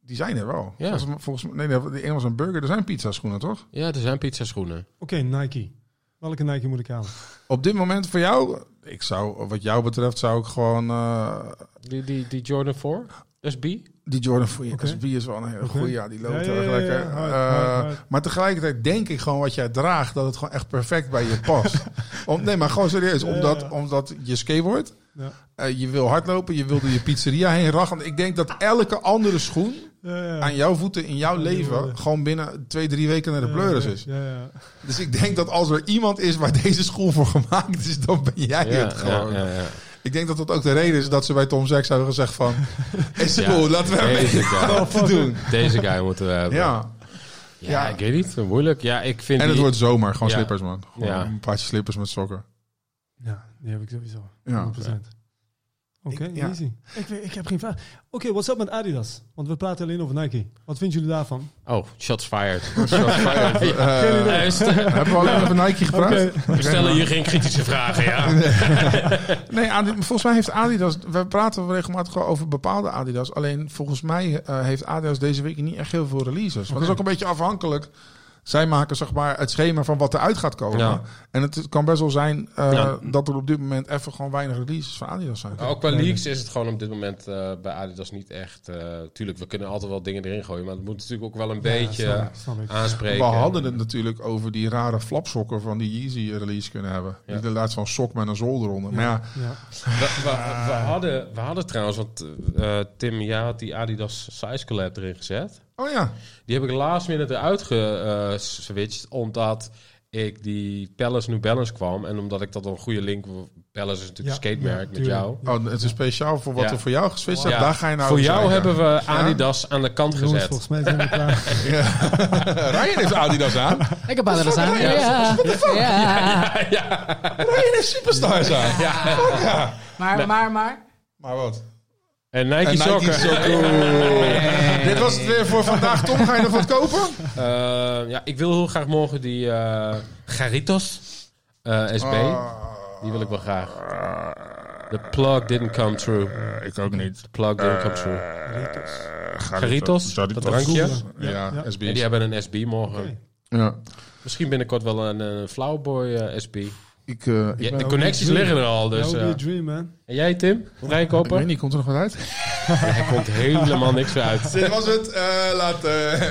Die zijn er wel. Ja. Volgens, volgens nee, nee, de ene was een burger. Er zijn pizza schoenen, toch? ja, er zijn pizzaschoenen. Oké, Nike. Welke Nike moet ik halen? Op dit moment voor jou, ik zou, wat jou betreft, zou ik gewoon eh, Die, die, die Jordan 4, SB. die Jordan voor je. Oké. SB is wel een hele Oké. goede, ja, die loopt Ja, heel ja, erg ja, ja, lekker. hard, Eh, hard, hard. Maar tegelijkertijd denk ik gewoon wat jij draagt, dat het gewoon echt perfect bij je past. Om, nee, maar gewoon serieus, omdat, ja. omdat je skateboard, Ja. eh, je wil hardlopen, je wil door je pizzeria heen rachen. Ik denk dat elke andere schoen Ja, ja. aan jouw voeten in jouw leven gewoon binnen twee, drie weken naar de Ja, pleuris is. Ja, ja. Dus ik denk dat als er iemand is waar deze schoen voor gemaakt is, dan ben jij Ja, het gewoon. ja, ja, ja. Ik denk dat dat ook de reden is dat ze bij Tom Sachs hebben gezegd van... Is het Ja. goed, laten we Deze guy. doen. Deze guy moeten we hebben. Ja, Ja, Ja. ik weet niet. Moeilijk. Ja, ik vind en het die- wordt zomer. Gewoon Ja. slippers, man. Gewoon Ja. een paardje slippers met sokken. Ja, die heb ik sowieso. Ja. 100%. Oké, ja. easy. Ik, weet- ik heb geen vraag. Oké, what's up met Adidas? Want we praten alleen over Nike. Wat vinden jullie daarvan? Oh, shots fired. Shots fired. Eh, hebben we alleen over Nike gepraat? We stellen hier geen kritische vragen, ja. Nee, volgens mij heeft Adidas... We praten regelmatig over bepaalde Adidas. Alleen volgens mij eh, heeft Adidas deze week niet echt heel veel releases. Want dat is ook een beetje afhankelijk. Zij maken zeg maar het schema van wat eruit gaat komen. Ja. En het kan best wel zijn eh, Ja. dat er op dit moment even gewoon weinig releases van Adidas zijn. Ook qua leaks is het gewoon op dit moment eh, bij Adidas niet echt... eh, tuurlijk, we kunnen altijd wel dingen erin gooien, maar het moet natuurlijk ook wel een beetje snap snap aanspreken. We hadden het natuurlijk over die rare flapsokken van die Yeezy release kunnen hebben. Ja. Die inderdaad zo'n sok met een zool eronder. Maar ja, Ja. We, we, we hadden, we hadden trouwens, want eh, Tim, jij had die Adidas Size Collab erin gezet. Oh ja. Die heb ik laatst minute eruit geswitcht, omdat ik die Palace New Balance kwam. En omdat ik dat een goede link... Palace is natuurlijk een skatemerk met tuurlijk. jou. Ja. Oh, het is speciaal voor wat Ja. we voor jou geswitcht Ja, hebben. Daar ga je nou Voor jou hebben we Adidas aan de kant Jongens, gezet. volgens mij zijn we klaar. Ryan heeft Adidas aan. Ik heb Adidas aan. Ja. Ja. Ryan heeft superstars aan. Maar, maar, maar. Maar wat? En Nike, En Nike sokken. Dit was het weer voor vandaag. Tom, ga je nog wat kopen? Eh, ja, ik wil heel graag morgen die eh Garitos eh, SB. Ah. Die wil ik wel graag. The plug didn't come true. ik ook niet. The plug didn't come true. Garitos, dat drankje. Ja, Ja, ja. SB. En die hebben een SB morgen. Ja. Misschien binnenkort wel een, een Flowboy SB. Ik, eh, ik, Ja, de connecties liggen er al. Dus, a dream, man. En jij, Tim? Je ik weet niet, komt er nog wat uit? Er komt helemaal niks uit. Dit was het. Eh laat... eh,